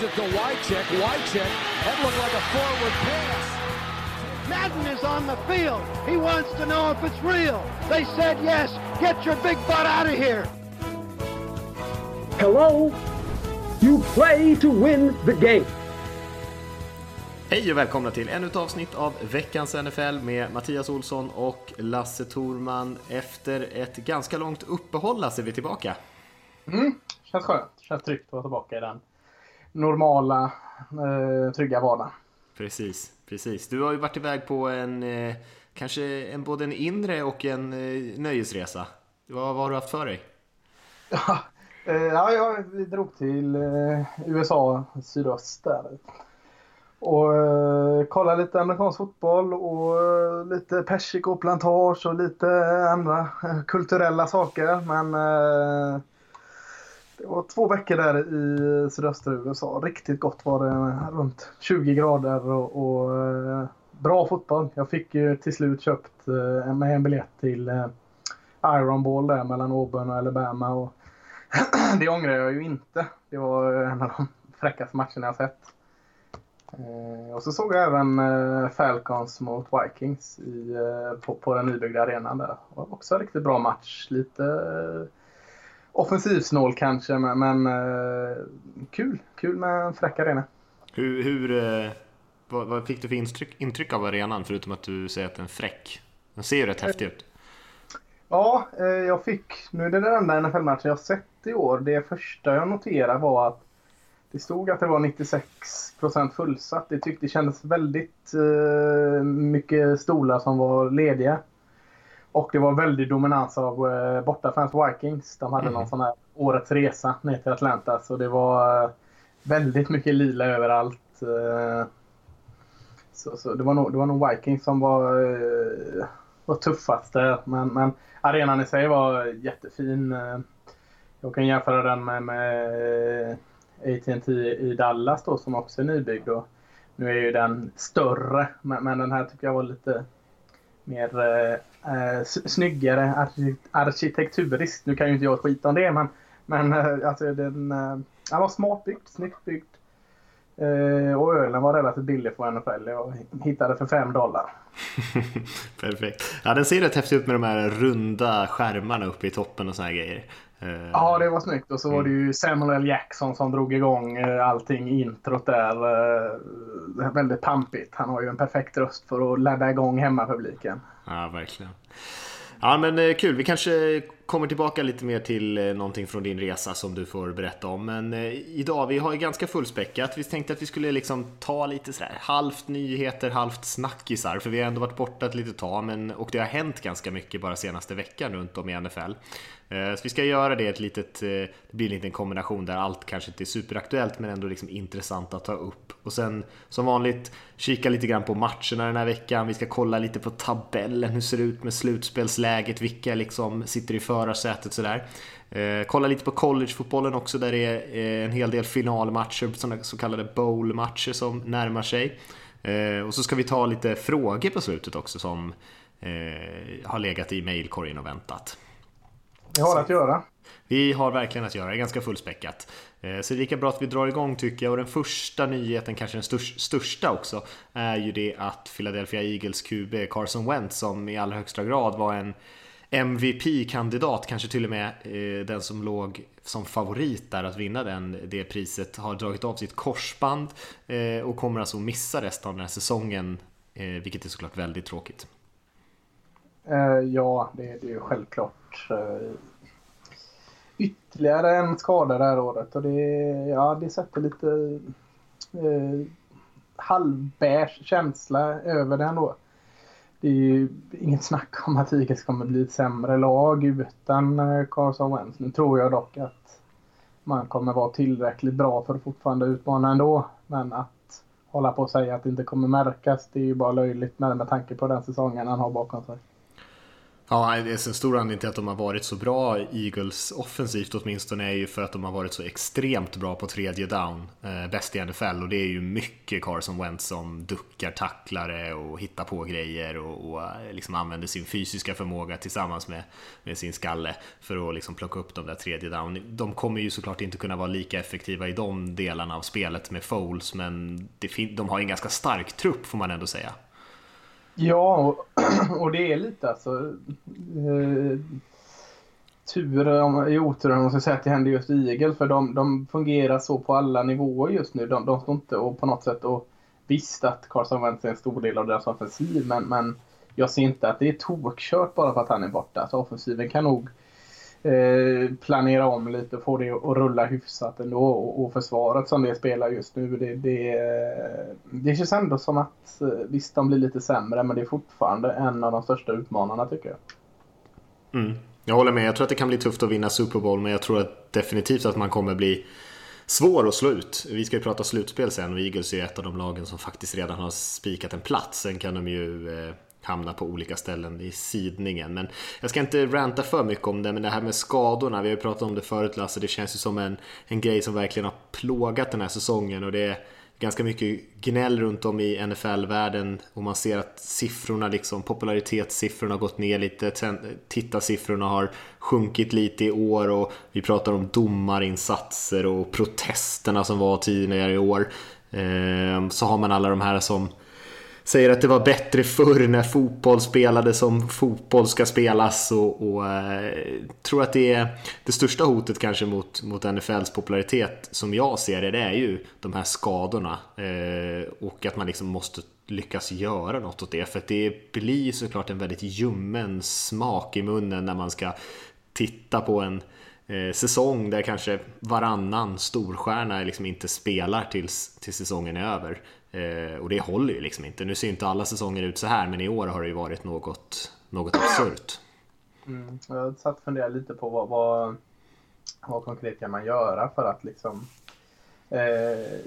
Gives it to Wycheck. Wycheck. That looked like a forward pass. Madden is on the field. He wants to know if it's real. They said yes. Get your big butt out of here. Hello? You play to win the game. Hej och välkomna till ännu ett avsnitt av veckans NFL med Mattias Olsson och Lasse Thorman. Efter ett ganska långt uppehåll Lasse, är vi tillbaka. Mm, känns skönt. Känns tryggt att vara tillbaka i den normala, eh, trygga vardagen. Precis, precis. Du har ju varit iväg på en, eh, kanske en, både en inre och en eh, nöjesresa. Vad, vad har du haft för dig? Ja, eh, ja, ja, vi drog till eh, USA, sydöst där. Och eh, kollade lite amerikansk fotboll och eh, lite persikoplantage och lite andra kulturella saker. Men det var två veckor där i sydöstra USA. Riktigt gott var det. Runt 20 grader och, och eh, bra fotboll. Jag fick ju till slut köpt eh, med en biljett till eh, Iron Ball där mellan Auburn och Alabama. Och det ångrar jag ju inte. Det var en av de fräckaste matcherna jag sett. Och så såg jag även Falcons mot Vikings i, på, på den nybyggda arenan där. Och också en riktigt bra match. Lite offensivsnål kanske, men, men eh, kul. Kul med en fräck arena. Hur, hur, eh, vad, vad fick du för intryck, intryck av arenan förutom att du säger att den är fräck? Den ser ju rätt häftig ut. Ja, eh, jag fick, nu är det den enda NFL-matchen jag sett i år. Det första jag noterade var att det stod att det var 96% fullsatt. Det tyckte det kändes väldigt eh, mycket stolar som var lediga. Och det var väldigt dominans av eh, bortafans Vikings. De hade Mm. någon sån här årets resa ner till Atlanta. Så det var eh, väldigt mycket lila överallt. Eh, så, så det, var nog, det var nog Vikings som var, eh, var tuffast där. Men, men arenan i sig var jättefin. Jag kan jämföra den med, med AT&T i Dallas då som också är nybyggd. Och nu är ju den större men, men den här tycker jag var lite mer eh, snyggare arki- arkitekturiskt. Nu kan ju inte jag skita om det men, men eh, alltså den, eh, den var smart byggd, snyggt byggd. Eh, och ölen var relativt billig på NFL. Jag hittade för 5 dollar. Perfekt. Ja, den ser rätt häftig ut med de här runda skärmarna uppe i toppen och såna här grejer. Eh, Ja, det var snyggt. Och så var det ju Samuel L. Jackson som drog igång eh, allting introt där. eh, Väldigt pampigt. Han har ju en perfekt röst för att ladda igång hemmapubliken. Ja, verkligen. Ja, men kul. Vi kanske kommer tillbaka lite mer till eh, någonting från din resa som du får berätta om. Men eh, idag, vi har ju ganska fullspäckat. Vi tänkte att vi skulle liksom ta lite sådär halvt nyheter, halvt snackisar. För vi har ändå varit borta ett litet tag, men, och det har hänt ganska mycket bara senaste veckan runt om i NFL. Eh, så vi ska göra det ett litet, det blir en liten kombination där allt kanske inte är superaktuellt men ändå liksom intressant att ta upp. Och sen som vanligt kika lite grann på matcherna den här veckan. Vi ska kolla lite på tabellen, hur ser det ut med slutspelsläget, vilka liksom sitter i förarsätet sådär. Eh, kolla lite på collegefotbollen också där det är en hel del finalmatcher, sådana så kallade bowl-matcher som närmar sig. Eh, och så ska vi ta lite frågor på slutet också som eh, har legat i mailkorgen och väntat. Vi har att göra. Vi har verkligen att göra, det är ganska fullspäckat. Eh, Så det är lika bra att vi drar igång tycker jag. Och den första nyheten, kanske den störst- största också, är ju det att Philadelphia Eagles QB Carson Wentz, som i allra högsta grad var en MVP-kandidat, kanske till och med eh, den som låg som favorit där att vinna den, det priset, har dragit av sitt korsband eh, och kommer alltså missa resten av den här säsongen, eh, vilket är såklart väldigt tråkigt. Eh, ja, det, det är ju självklart. eh, Ytterligare en skada det här året och det, ja, det sätter lite eh, halvbärs känsla över den då. Det är ju inget snack om att Eagles kommer bli ett sämre lag utan eh, Carson Wentz. Nu tror jag dock att man kommer vara tillräckligt bra för att fortfarande utmana ändå. Men att hålla på och säga att det inte kommer märkas, det är ju bara löjligt med, med tanke på den säsongen han har bakom sig. Ja, en stor anledning till att de har varit så bra, Eagles offensivt åtminstone, är ju för att de har varit så extremt bra på tredje down. Eh, bäst i NFL och det är ju mycket Carson Wentz som duckar tacklare och hittar på grejer och, och eh, liksom använder sin fysiska förmåga tillsammans med, med sin skalle för att liksom plocka upp de där tredje down. De kommer ju såklart inte kunna vara lika effektiva i de delarna av spelet med Foles, men det, de har en ganska stark trupp får man ändå säga. Ja, och, och det är lite alltså eh, tur i otur om man ska säga att det händer just i Eagle för de, de fungerar så på alla nivåer just nu. De, de står inte och på något sätt och visst att Carson Wentz är en stor del av deras offensiv men, men jag ser inte att det är tokkört bara för att han är borta. Så offensiven kan nog Eh, planera om lite och få det att rulla hyfsat ändå. Och, och försvaret som det spelar just nu, det, det, det känns ändå som att eh, visst, de blir lite sämre, men det är fortfarande en av de största utmanarna tycker jag. Mm. Jag håller med, jag tror att det kan bli tufft att vinna Super Bowl, men jag tror att definitivt att man kommer bli svår att slå ut. Vi ska ju prata slutspel sen och Eagles är ett av de lagen som faktiskt redan har spikat en plats. Sen kan de ju eh, hamna på olika ställen i sidningen. Men jag ska inte ranta för mycket om det, men det här med skadorna, vi har ju pratat om det förut Lasse, det känns ju som en, en grej som verkligen har plågat den här säsongen och det är ganska mycket gnäll runt om i NFL-världen och man ser att siffrorna, liksom popularitetssiffrorna har gått ner lite, tittarsiffrorna har sjunkit lite i år och vi pratar om domarinsatser och protesterna som var tidigare i år. Ehm, så har man alla de här som säger att det var bättre förr när fotboll spelades som fotboll ska spelas och, och eh, tror att det är det största hotet kanske mot, mot NFLs popularitet som jag ser det, det är ju de här skadorna eh, och att man liksom måste lyckas göra något åt det för att det blir såklart en väldigt ljummen smak i munnen när man ska titta på en eh, säsong där kanske varannan storstjärna liksom inte spelar tills, tills säsongen är över. Eh, och det håller ju liksom inte. Nu ser inte alla säsonger ut så här, men i år har det ju varit något, något absurt. Mm, jag satt och funderade lite på vad, vad, vad konkret kan man göra för att liksom eh,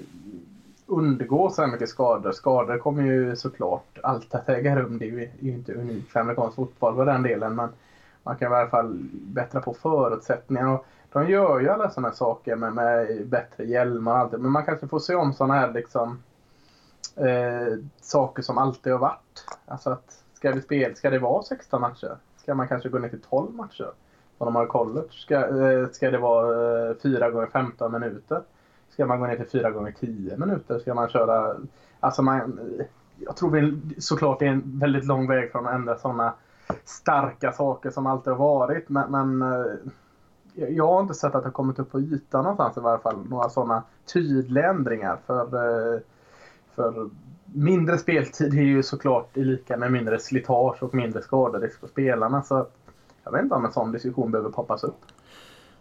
undgå så här mycket skador. Skador kommer ju såklart alltid att äga rum. Det är ju, inte unikt för amerikansk fotboll på den delen. Men man kan i alla fall bättra på förutsättningarna. de gör ju alla sådana saker med, med bättre hjälmar och allt Men man kanske får se om sådana här liksom eh, saker som alltid har varit. Alltså att ska vi spela, ska det vara 16 matcher? Ska man kanske gå ner till 12 matcher? Om de har college. Ska, eh, ska det vara eh, 4 gånger 15 minuter? Ska man gå ner till 4 gånger 10 minuter? Ska man köra... Alltså man, jag tror vi, såklart det är en väldigt lång väg från att ändra sådana starka saker som alltid har varit. Men, men eh, jag har inte sett att det har kommit upp på ytan någonstans i varje fall. Några sådana tydliga ändringar. För eh, för mindre speltid är ju såklart lika med mindre slitage och mindre skaderisk på spelarna. Så jag vet inte om en sån diskussion behöver poppas upp.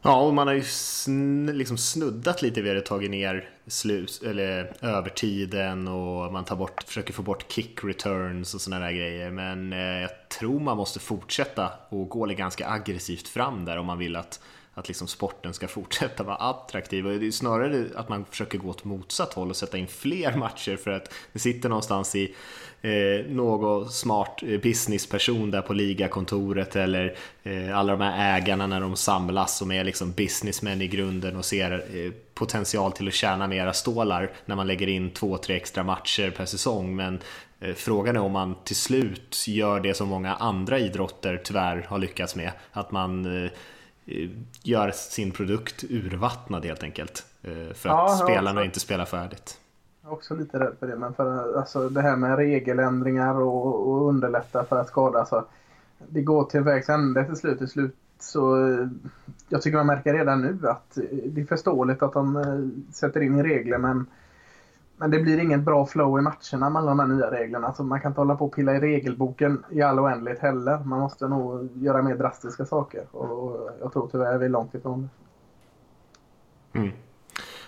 Ja, och man har ju sn liksom snuddat lite vid det, tagit ner slus eller övertiden och man tar bort, försöker få bort kick returns och sådana där grejer. Men eh, jag tror man måste fortsätta och gå ganska aggressivt fram där om man vill att att liksom sporten ska fortsätta vara attraktiv. Och det är snarare att man försöker gå åt motsatt håll och sätta in fler matcher för att det sitter någonstans i eh, någon smart eh, businessperson där på ligakontoret eller eh, alla de här ägarna när de samlas som är liksom businessmän i grunden och ser eh, potential till att tjäna mera stålar när man lägger in två, tre extra matcher per säsong. Men eh, Frågan är om man till slut gör det som många andra idrotter tyvärr har lyckats med. Att man Eh, gör sin produkt urvattnad helt enkelt. Eh, för att ja, spelarna också, inte spelar färdigt. Jag är också lite rädd för det. Men för alltså, det här med regeländringar och, och underlätta för att skada. Alltså, det går till vägs ände till slut. Till slut så eh, jag tycker man märker redan nu att det är förståeligt att de sätter in regler men men det blir inget bra flow i matcherna med alla de här nya reglerna. Alltså man kan inte hålla på och pilla i regelboken i all oändlighet heller. Man måste nog göra mer drastiska saker. Och jag tror tyvärr vi är långt ifrån det. Mm.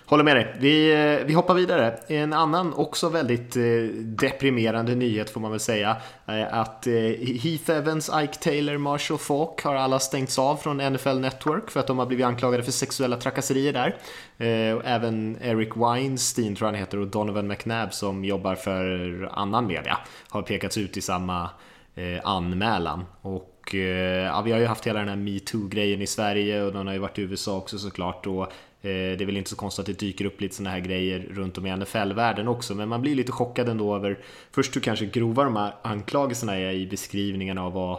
Håller med dig. Vi, eh, vi hoppar vidare. En annan också väldigt eh, deprimerande nyhet får man väl säga. Eh, att Heath Evans, Ike Taylor, Marshall Falk har alla stängts av från NFL Network för att de har blivit anklagade för sexuella trakasserier där. Även Eric Weinstein tror jag han heter och Donovan McNabb som jobbar för annan media har pekats ut i samma anmälan. Och ja, vi har ju haft hela den här metoo-grejen i Sverige och den har ju varit i USA också såklart. Och, Eh, det är väl inte så konstigt att det dyker upp lite sådana här grejer runt om i NFL-världen också, men man blir lite chockad ändå över först hur kanske grova de här anklagelserna är i beskrivningen av vad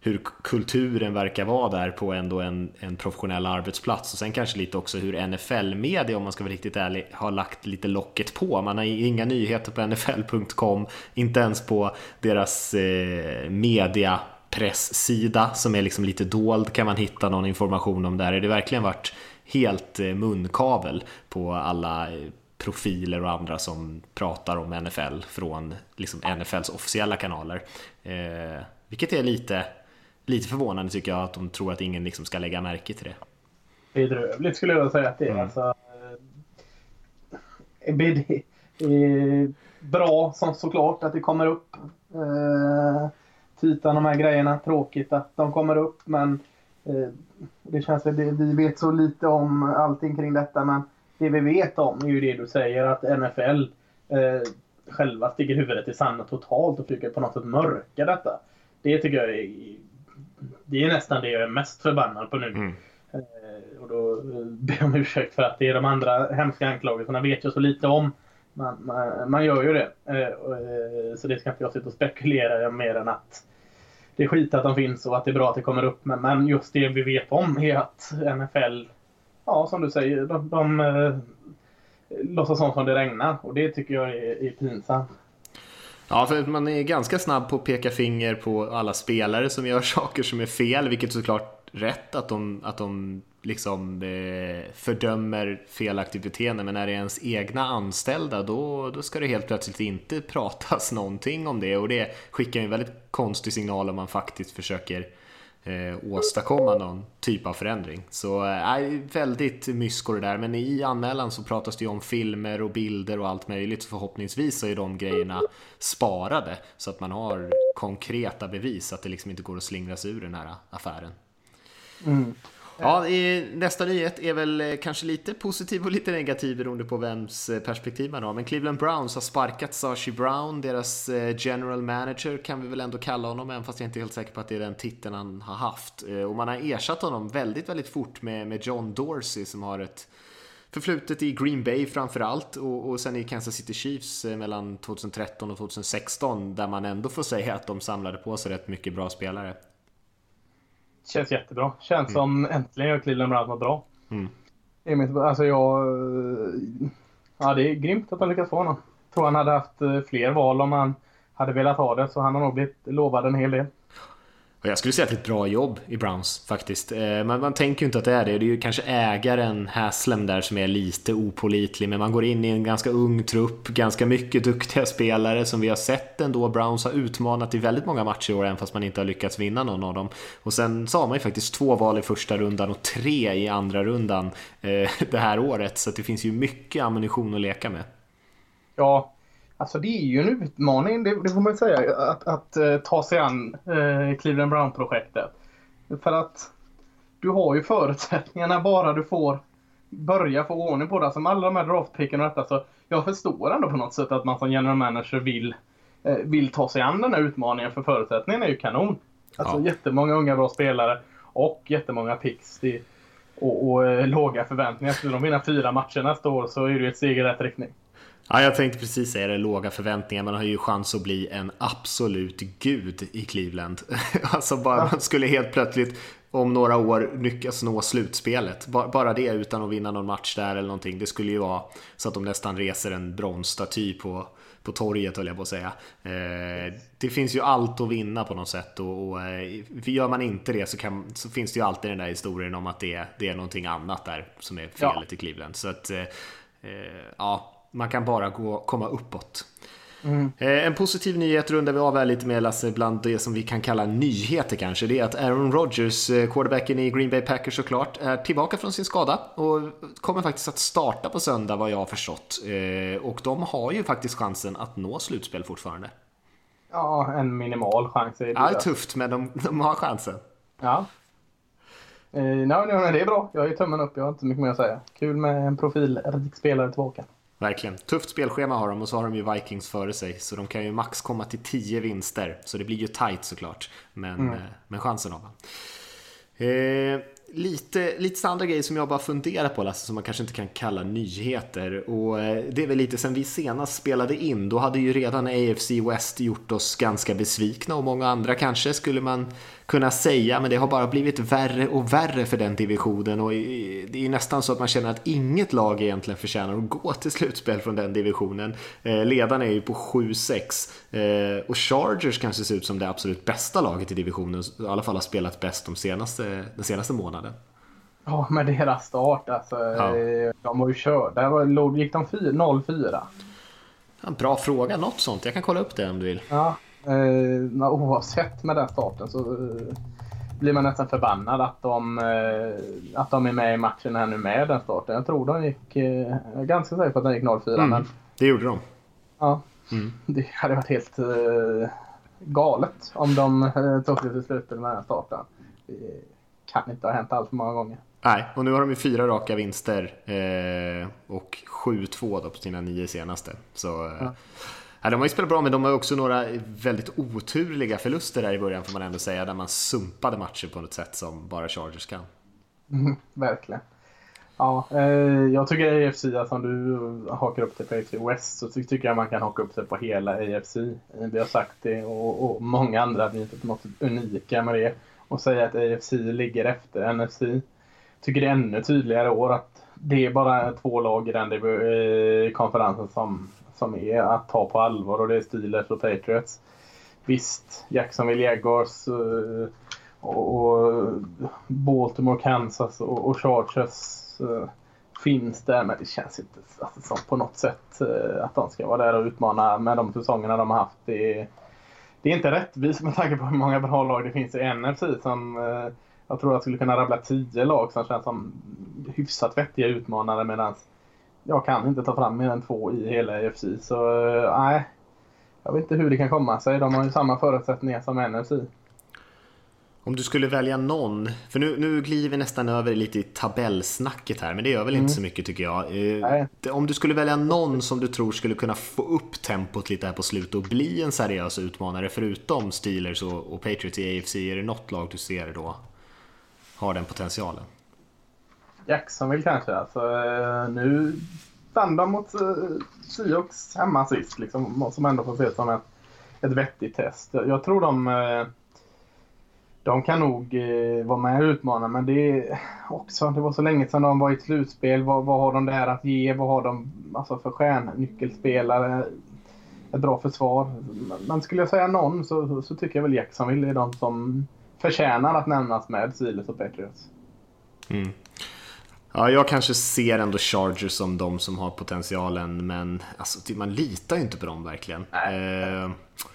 hur kulturen verkar vara där på ändå en, en professionell arbetsplats och sen kanske lite också hur NFL-media, om man ska vara riktigt ärlig, har lagt lite locket på. Man har inga nyheter på NFL.com, inte ens på deras eh, media pressida som är liksom lite dold kan man hitta någon information om där. Det har verkligen varit helt eh, munkavel på alla eh, profiler och andra som pratar om NFL från liksom NFLs officiella kanaler. Eh, vilket är lite lite förvånande tycker jag att de tror att ingen liksom ska lägga märke till det. Bedrövligt skulle jag säga att det är. Mm. Alltså, eh, bra som såklart att det kommer upp. Eh, Titan de här grejerna. Tråkigt att de kommer upp men eh, det känns att vi vet så lite om allting kring detta men det vi vet om är ju det du säger att NFL eh, själva sticker huvudet i sanden totalt och försöker på något sätt mörka detta. Det tycker jag är det är nästan det jag är mest förbannad på nu. Mm. Eh, och då eh, ber jag om ursäkt för att det är de andra hemska anklagelserna vet jag så lite om. Man, man, man gör ju det. Eh, eh, så det ska inte jag sitta och spekulera mer än att det är skit att de finns och att det är bra att det kommer upp. Men, men just det vi vet om är att NFL, ja som du säger, de, de eh, låtsas som om det regnar. Och det tycker jag är, är pinsamt. Ja, för man är ganska snabb på att peka finger på alla spelare som gör saker som är fel, vilket såklart rätt att de, att de liksom eh, fördömer felaktigt beteende, men när det är ens egna anställda då, då ska det helt plötsligt inte pratas någonting om det och det skickar en väldigt konstig signal om man faktiskt försöker eh, åstadkomma någon typ av förändring. Så eh, väldigt mysko det där, men i anmälan så pratas det ju om filmer och bilder och allt möjligt. Förhoppningsvis så är de grejerna sparade så att man har konkreta bevis att det liksom inte går att slingra sig ur den här affären. Mm. Ja, nästa nyhet är väl eh, kanske lite positiv och lite negativ beroende på vems eh, perspektiv man har. Men Cleveland Browns har sparkat Sashi Brown, deras eh, general manager kan vi väl ändå kalla honom, även fast jag inte är helt säker på att det är den titeln han har haft. Och man har ersatt honom väldigt, väldigt fort med, med John Dorsey som har ett förflutet i Green Bay framförallt och, och sen i Kansas City Chiefs mellan 2013 och 2016 där man ändå får säga att de samlade på sig rätt mycket bra spelare. Känns jättebra. Känns mm. som äntligen gör Cleveland Browns något bra. Mm. Alltså jag... Ja, det är grymt att de lyckats få honom. Tror han hade haft eh, fler val om han hade velat ha det, så han har nog blivit lovad en hel del. Jag skulle säga att det är ett bra jobb i Browns faktiskt. Eh, man, man tänker ju inte att det är det. Det är ju kanske ägaren Haslem där som är lite opolitlig. Men man går in i en ganska ung trupp, ganska mycket duktiga spelare som vi har sett ändå. Browns har utmanat i väldigt många matcher i år, även fast man inte har lyckats vinna någon av dem. Och sen så har man ju faktiskt två val i första rundan och tre i andra rundan eh, det här året. Så det finns ju mycket ammunition att leka med. Ja, Alltså det är ju en utmaning, det, det får man säga, att, att uh, ta sig an uh, Cleveland Brown-projektet. För att du har ju förutsättningarna bara du får börja få ordning på det. Alltså med alla de här draftpicken och detta så jag förstår ändå på något sätt att man som general manager vill, uh, vill ta sig an den här utmaningen för förutsättningarna är ju kanon. Alltså ja. jättemånga unga bra spelare och jättemånga picks. Det, och, och låga förväntningar. Skulle de vinna fyra matcher nästa år så är det ju ett steg i rätt riktning. Ja, jag tänkte precis säga det, låga förväntningar. Man har ju chans att bli en absolut gud i Cleveland. alltså bara man skulle helt plötsligt om några år lyckas nå slutspelet. Bara det utan att vinna någon match där eller någonting. Det skulle ju vara så att de nästan reser en bronsstaty på, på torget höll jag på att säga. Eh, det finns ju allt att vinna på något sätt och, och eh, gör man inte det så, kan, så, finns det ju alltid den där historien om att det, det är någonting annat där som är felet ja. i Cleveland. Så att, eh, ja, man kan bara gå, komma uppåt. Mm. Eh, en positiv nyhet rundar vi av här lite med Lasse, bland det som vi kan kalla nyheter kanske. Det är att Aaron Rodgers, eh, quarterbacken i Green Bay Packers såklart, är tillbaka från sin skada och kommer faktiskt att starta på söndag vad jag har förstått. Eh, och de har ju faktiskt chansen att nå slutspel fortfarande. Ja, en minimal chans. Är det ja, det är tufft, men de, de har chansen. Ja. Eh, nej, nej, det är bra. Jag är tummen upp. Jag har inte mycket mer att säga. Kul med en profilrik spelare tillbaka. Verkligen. Tufft spelschema har de och så har de ju Vikings före sig. Så de kan ju max komma till 10 vinster. Så det blir ju tight såklart. Men, mm. men chansen har man. Eh, lite, lite andra grejer som jag bara funderar på Lasse, som man kanske inte kan kalla nyheter. Och eh, det är väl lite sen vi senast spelade in, då hade ju redan AFC West gjort oss ganska besvikna och många andra kanske skulle man kunna säga, men det har bara blivit värre och värre för den divisionen och det är nästan så att man känner att inget lag egentligen förtjänar att gå till slutspel från den divisionen. Eh, ledarna är ju på 7-6 eh, och Chargers kanske ser ut som det absolut bästa laget i divisionen, i alla fall har spelat bäst de senaste, den senaste månaden. Ja, med deras start alltså. Ja. De var ju körda. Gick de 0-4? Ja, bra fråga, något sånt. Jag kan kolla upp det om du vill. Ja, eh, oavsett med den starten så eh, blir man nästan förbannad att de, eh, att de är med i matchen här nu med den starten. Jag tror de gick, eh, jag är ganska säker på att de gick 0-4. Mm, men, det gjorde de. Ja, mm. det hade varit helt galet om de tog sig till slutet med den starten. Det kan inte ha hänt allt för många gånger. Nej, och nu har de ju fyra raka vinster eh, och 7-2 på sina nio senaste. Så, eh, ja. Ja, de har ju spelat bra, men de har också några väldigt oturliga förluster där i början får man ändå säga, där man sumpade matcher på något sätt som bara Chargers kan. Mm, verkligen. Ja, eh, jag tycker AFC, alltså, om du hakar upp dig på AFC West så tycker jag man kan haka upp sig på hela AFC. Vi har sagt det och, och många andra, vi är inte på något unika med det. Och säga att AFC ligger efter NFC. Tycker det är ännu tydligare i år att det är bara två lag i den eh, konferensen som som är att ta på allvar och det är Steelers och Patriots. Visst, Jacksonville Jaguars eh, och, Baltimore, Kansas och, Chargers eh, finns där men det känns inte alltså, som på något sätt eh, att de ska vara där och utmana med de säsongerna de har haft. Det är, det är inte rättvist med tanke på hur många bra lag det finns i NFC som jag tror jag skulle kunna rabbla tio lag som känns som hyfsat vettiga utmanare medan jag kan inte ta fram mer än två i hela EFC. Så eh, nej, jag vet inte hur det kan komma sig. De har ju samma förutsättningar som NFC. Om du skulle välja någon, för nu, nu glider vi nästan över lite i tabellsnacket här, men det gör väl mm. inte så mycket tycker jag. Eh, om du skulle välja någon som du tror skulle kunna få upp tempot lite här på slutet och bli en seriös utmanare förutom Steelers och, och Patriots i AFC, är det något lag du ser då har den potentialen? Jacksonville kanske. Alltså, eh, nu vann de mot uh, Seahawks hemma sist. Liksom, som ändå får ses som ett, ett vettigt test. Jag tror de, eh, de kan nog vara med och utmana. Men det är också, det var så länge sedan de var i ett slutspel. Vad, vad har de där att ge? Vad har de alltså, för stjärnnyckelspelare? Ett bra försvar. Men skulle jag säga någon så, så tycker jag väl Jacksonville är de som förtjänar att nämnas med Silas och Patriots. Mm. Ja, jag kanske ser ändå Chargers som de som har potentialen, men alltså, man litar ju inte på dem verkligen. Eh,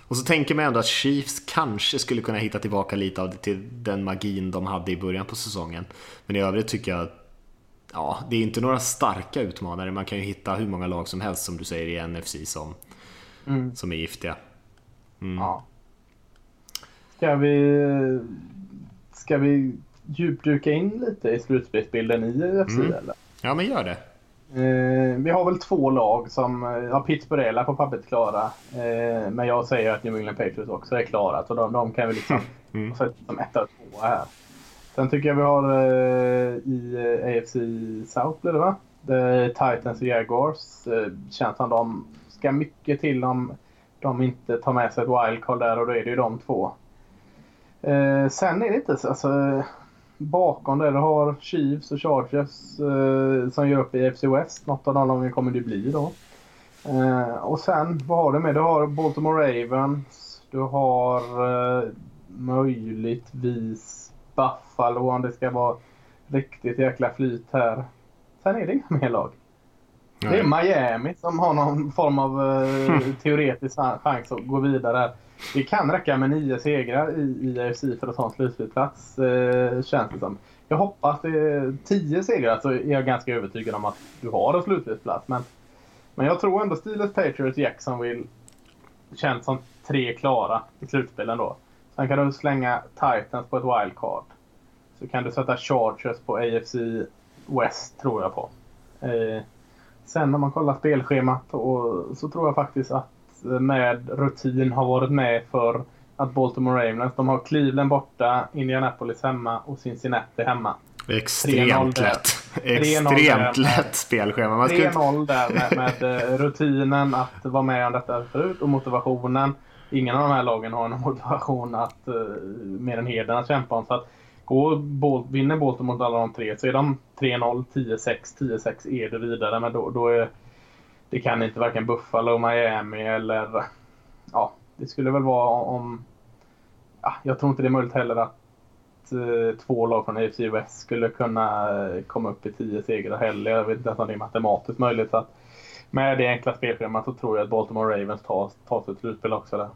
och så tänker man ändå att Chiefs kanske skulle kunna hitta tillbaka lite av det till den magin de hade i början på säsongen. Men i övrigt tycker jag ja, det är inte några starka utmanare. Man kan ju hitta hur många lag som helst som du säger i NFC som, mm. som är giftiga. Mm. Ja. Ska vi, ska vi djupdyka in lite i slutspelsbilden i UFC mm. eller? Ja, men gör det. Eh, vi har väl två lag som, eh, ja Pittsburgh är på pappret klara. Eh, men jag säger att New England Patriots också är klara. Så de, de kan vi liksom mm. sätta som etta och tvåa här. Sen tycker jag vi har eh, i eh, AFC South blir det va? The Titans och Jaguars. Eh, känns som de ska mycket till om de inte tar med sig ett wildcard där och då är det ju de två. Eh, sen är det inte så, alltså, bakom det, du har Chiefs och Chargers eh, som gör upp i FC West. Något av de lagen kommer det bli då. Eh, och sen, vad har du med? Du har Baltimore Ravens. Du har eh, möjligtvis Buffalo om det ska vara riktigt jäkla flyt här. Sen är det inga mer lag. Nej. Det är Miami som har någon form av eh, teoretisk chans att gå vidare. Det kan räcka med nio segrar i, i AFC för att ta en slutspelsplats, eh, känns det som. Jag hoppas det är tio segrar så är jag ganska övertygad om att du har en slutspelsplats. Men, men jag tror ändå Steelers, Patriots, Jacksonville känns som tre klara i slutspelen då. Sen kan du slänga Titans på ett wildcard. Så kan du sätta Chargers på AFC West tror jag på. Eh, sen när man kollar spelschemat och så tror jag faktiskt att med rutin har varit med för att Baltimore Ravens, de har Cleveland borta, Indianapolis hemma och Cincinnati hemma. Extremt lätt. Extremt lätt spelschema. 3-0 där med, med, eh, rutinen att vara med om detta förut och motivationen. Ingen av de här lagen har någon motivation att uh, mer än heden att kämpa om. Så att går, Bolt, vinner Baltimore mot alla de tre så är de 3-0, 10-6, 10-6 är det vidare. Men då, då är det kan inte varken Buffalo, Miami eller ja, det skulle väl vara om ja, jag tror inte det är möjligt heller att eh, två lag från AFC West skulle kunna eh, komma upp i tio segrar heller. Jag vet inte ens om det är matematiskt möjligt. Så att med det enkla spelschemat så tror jag att Baltimore Ravens tar, tar sig ett slutspel också där.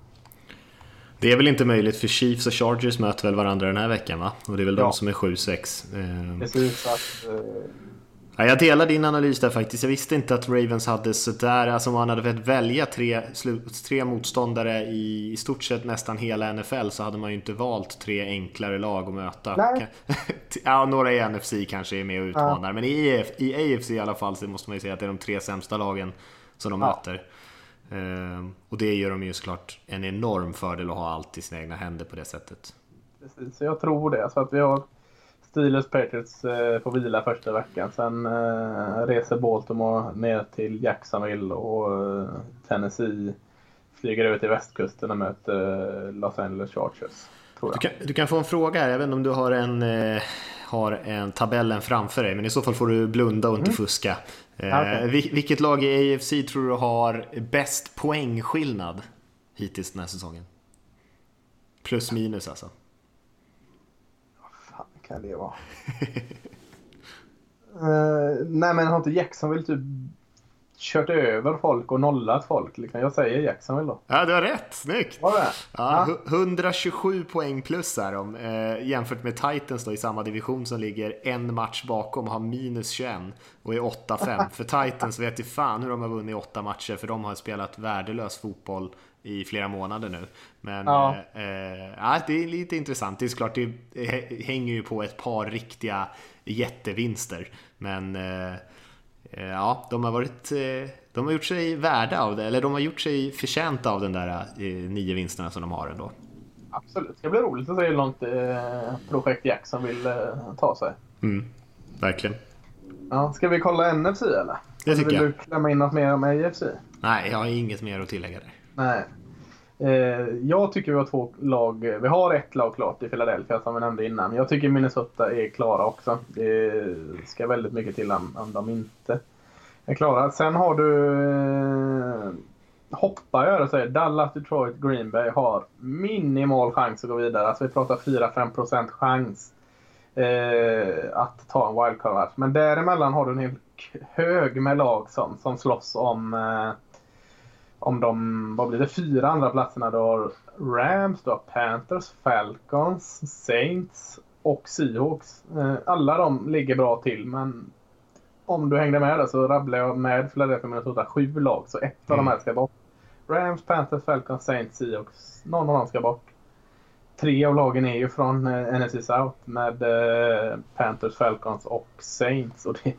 Det är väl inte möjligt för Chiefs och Chargers möter väl varandra den här veckan va? Och det är väl Ja. de som är 7-6. Eh, Precis, så att, eh, Ja, jag delar din analys där faktiskt. Jag visste inte att Ravens hade sådär, alltså om man hade fått välja tre, tre motståndare i, i stort sett nästan hela NFL så hade man ju inte valt tre enklare lag att möta. Nej. ja, några i NFC kanske är med och utmanar, men i, EF, i AFC i alla fall så måste man ju säga att det är de tre sämsta lagen som de Ja. möter. Ehm, och det gör de ju såklart en enorm fördel att ha allt i sina egna händer på det sättet. precis, jag tror det. Så att vi har Steelers Patriots eh, på vila första veckan. Sen eh, reser Baltimore ner till Jacksonville och eh, Tennessee flyger över till västkusten och möter Los Angeles Chargers. Du kan, du kan få en fråga här, inte om du har en, har en tabellen framför dig, men i så fall får du blunda och inte fuska. Mm. Okej. vil- vilket lag i AFC tror du har bäst poängskillnad hittills den här säsongen? Plus minus alltså. Kan det vara? uh, nej men har inte Jacksonville typ kört över folk och nollat folk? Liksom? Jag säger Jacksonville då. Ja, du har rätt, snyggt! Var det? Ja, hu- 127 poäng plus är de eh, jämfört med Titans då i samma division som ligger en match bakom och har minus 21 och är 8-5. För Titans vet ju fan hur de har vunnit åtta matcher för de har spelat värdelös fotboll i flera månader nu. Men Ja. eh, eh, det är lite intressant. Det är såklart, det hänger ju på ett par riktiga jättevinster. Men eh, Eh, Ja, de har varit... eh, De har gjort sig värda av det, eller de har gjort sig förtjänta av den där eh, nio vinsterna som de har ändå. Absolut. Det ska bli roligt att se hur långt eh, projekt Jackson vill ta sig. Mm, verkligen. Ja, ska vi kolla NFC eller? Det tycker vill jag. du klämma in något mer om AFC? Nej, jag har inget mer att tillägga där. Nej. Eh, jag tycker vi har två lag. Vi har ett lag klart i Philadelphia som vi nämnde innan. Jag tycker Minnesota är klara också. Det ska väldigt mycket till om, om de inte är klara. Sen har du... Eh, hoppar jag och säger Dallas, Detroit, Green Bay har minimal chans att gå vidare. Alltså vi pratar 4-5% chans eh, att ta en wildcard-match. Men däremellan har du en hel hög med lag som, som slåss om eh, om de, vad blir det, fyra andra platserna. Du har Rams, du har Panthers, Falcons, Saints och Seahawks. Eh, Alla de ligger bra till men om du hängde med där så rabblar jag med Philadelphia Minnesota sju lag så ett av de här ska bort. Rams, Panthers, Falcons, Saints, Seahawks. Någon av dem ska bort. Tre av lagen är ju från eh, NFC South med eh, Panthers, Falcons och Saints. Och det,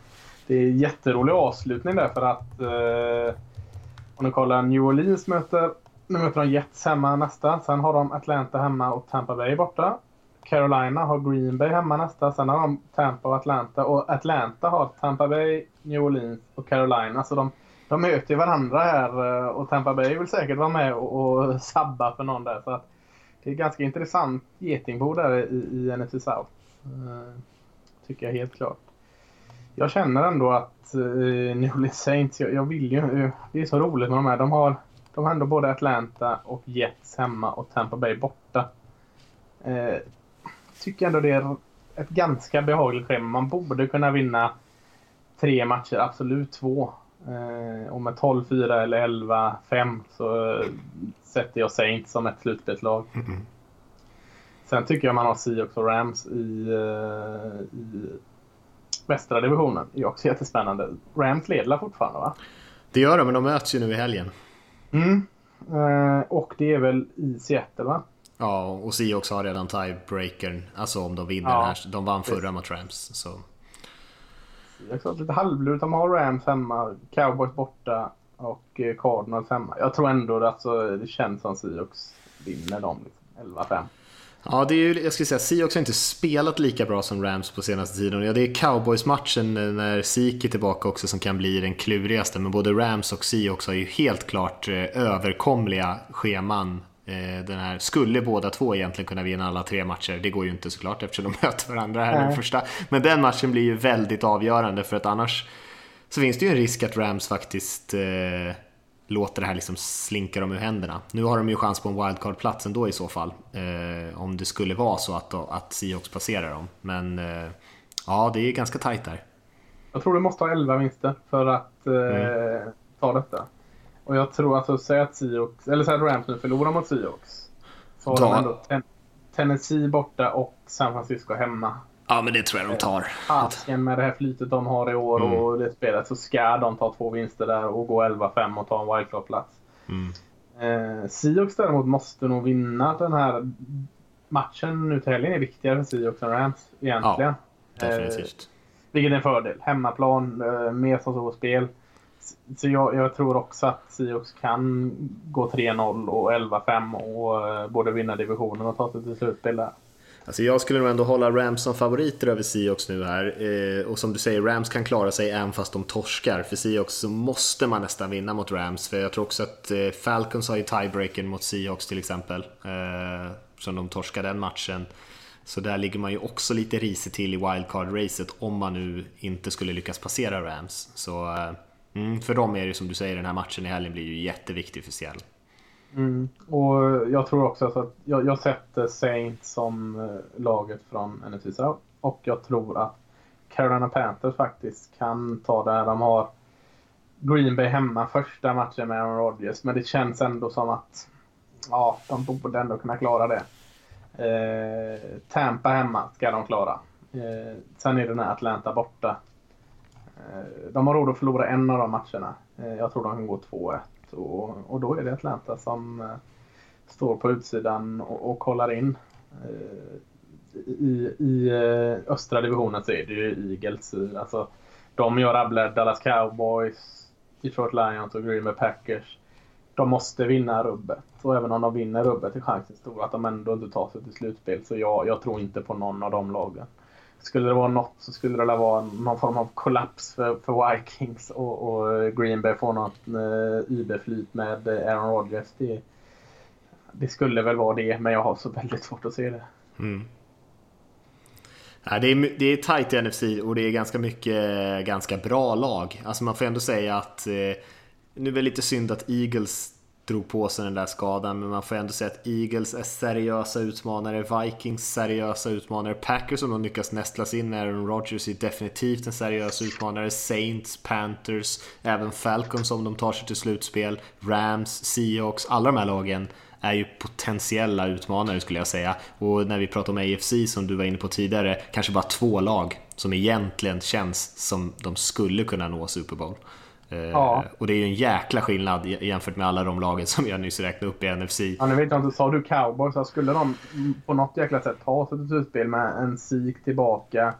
det är en jätterolig avslutning där för att om du kollar New Orleans möter, nu möter de Jets hemma nästa. Sen har de Atlanta hemma och Tampa Bay borta. Carolina har Green Bay hemma nästa. Sen har de Tampa och Atlanta. Och Atlanta har Tampa Bay, New Orleans och Carolina. Så de, de möter ju varandra här eh, och Tampa Bay vill säkert vara med och, och sabba för någon där. Så att det är ganska intressant getingbo där i, i NFC South. Eh, tycker jag helt klart. Jag känner ändå att eh, New Orleans Saints, jag, jag vill ju, eh, det är så roligt med de här. De har, de har ändå både Atlanta och Jets hemma och Tampa Bay borta. Eh, tycker ändå det är ett ganska behagligt schema. Man borde kunna vinna tre matcher, absolut två. Eh, och med 12-4 eller 11-5 så eh, sätter jag Saints som ett slutspelslag. Sen tycker jag man har Seahawks och Rams i, eh, i västra divisionen. Det är också jättespännande. Rams leder fortfarande va? Det gör de, men de möts ju nu i helgen. Mm. Eh, och det är väl i Seattle va? Ja, och Seahawks har redan tiebreakern, alltså om de vinner Ja, den här. De vann förra mot Rams. Så. Jag lite halvlurigt. De har Rams hemma, Cowboys borta och eh, Cardinals hemma. Jag tror ändå att alltså, det känns som Seahawks vinner dem. Liksom. 11-5. Ja, det är ju, jag skulle säga Seahawks har inte spelat lika bra som Rams på senaste tiden. Ja, det är Cowboys-matchen när Zeke är tillbaka också som kan bli den klurigaste. Men både Rams och Seahawks har ju helt klart eh, överkomliga scheman. Eh, den här, skulle båda två egentligen kunna vinna alla tre matcher. Det går ju inte såklart eftersom de möter varandra här den första. Men den matchen blir ju väldigt avgörande för att annars så finns det ju en risk att Rams faktiskt eh, låter det här liksom slinka dem ur händerna. Nu har de ju chans på en wildcard-plats ändå i så fall. Eh, om det skulle vara så att, att Seahawks passerar dem. Men eh, ja, det är ganska tajt där. Jag tror du måste ha 11 vinster för att eh, mm. ta detta. Och jag tror alltså, säg att Seahawks, eller säg att Rams nu förlorar mot Seahawks. Så har de ändå ten Tennessee borta och San Francisco hemma. Ja, men det tror jag de tar. Asken med det här flytet de har i år mm. och det spelet så ska de ta två vinster där och gå 11-5 och ta en wildcard-plats. Mm. Eh, Seahawks däremot måste nog vinna den här matchen nu till helgen är viktigare för Seahawks än Rams egentligen. Ja, definitivt. Eh, vilket är en fördel. Hemmaplan, eh, mer som så spel. Så jag, jag, tror också att Seahawks kan gå 3-0 och 11-5 och eh, både vinna divisionen och ta sig till slutspel där. Alltså jag skulle nog ändå hålla Rams som favoriter över Seahawks nu här. Eh, och som du säger, Rams kan klara sig även fast de torskar. För Seahawks så måste man nästan vinna mot Rams. För jag tror också att eh, Falcons har ju tiebreaken mot Seahawks till exempel. Eh, som de torskar den matchen. Så där ligger man ju också lite risigt till i wildcard-racet om man nu inte skulle lyckas passera Rams. Så eh, mm, för dem är det som du säger, den här matchen i helgen blir ju jätteviktig för Seattle. Mm. Och jag tror också att jag, jag sätter Saints som eh, laget från NFC South. Och jag tror att Carolina Panthers faktiskt kan ta det här. De har Green Bay hemma första matchen med Aaron Rodgers. Men det känns ändå som att ja, de borde ändå kunna klara det. Eh, Tampa hemma ska de klara. Eh, sen är det den här Atlanta borta. Eh, de har råd att förlora en av de matcherna. Eh, jag tror de kan gå 2-1. Och, och då är det Atlanta som eh, står på utsidan och, och kollar in. Eh, I, I eh, östra divisionen så är det ju Eagles. Alltså, de gör rabblar Dallas Cowboys, Detroit Lions och Green Bay Packers. De måste vinna rubbet. Och även om de vinner rubbet är chansen stor att de ändå inte tar sig till slutspel. Så jag, jag tror inte på någon av de lagen. Skulle det vara något så skulle det vara någon form av kollaps för, för Vikings och, och eh, Green Bay får något eh, IB-flyt med eh, Aaron Rodgers. Det, det, skulle väl vara det, men jag har så väldigt svårt att se det. Mm. Ja, det, är, det är tajt i NFC och det är ganska mycket eh, ganska bra lag. Alltså man får ändå säga att eh, nu är det lite synd att Eagles drog på sig den där skadan. Men man får ändå säga att Eagles är seriösa utmanare, Vikings seriösa utmanare, Packers som de lyckas nästlas in, med, Aaron Rodgers är definitivt en seriös utmanare, Saints, Panthers, även Falcons om de tar sig till slutspel, Rams, Seahawks, alla de här lagen är ju potentiella utmanare skulle jag säga. Och när vi pratar om AFC som du var inne på tidigare, kanske bara två lag som egentligen känns som de skulle kunna nå Super Bowl. Eh, ja. Och det är ju en jäkla skillnad jämfört med alla de lagen som jag nyss räknade upp i NFC. Ja, nu vet jag inte, sa du cowboys? Så skulle de på något jäkla sätt ta sig till slutspel med en Sik tillbaka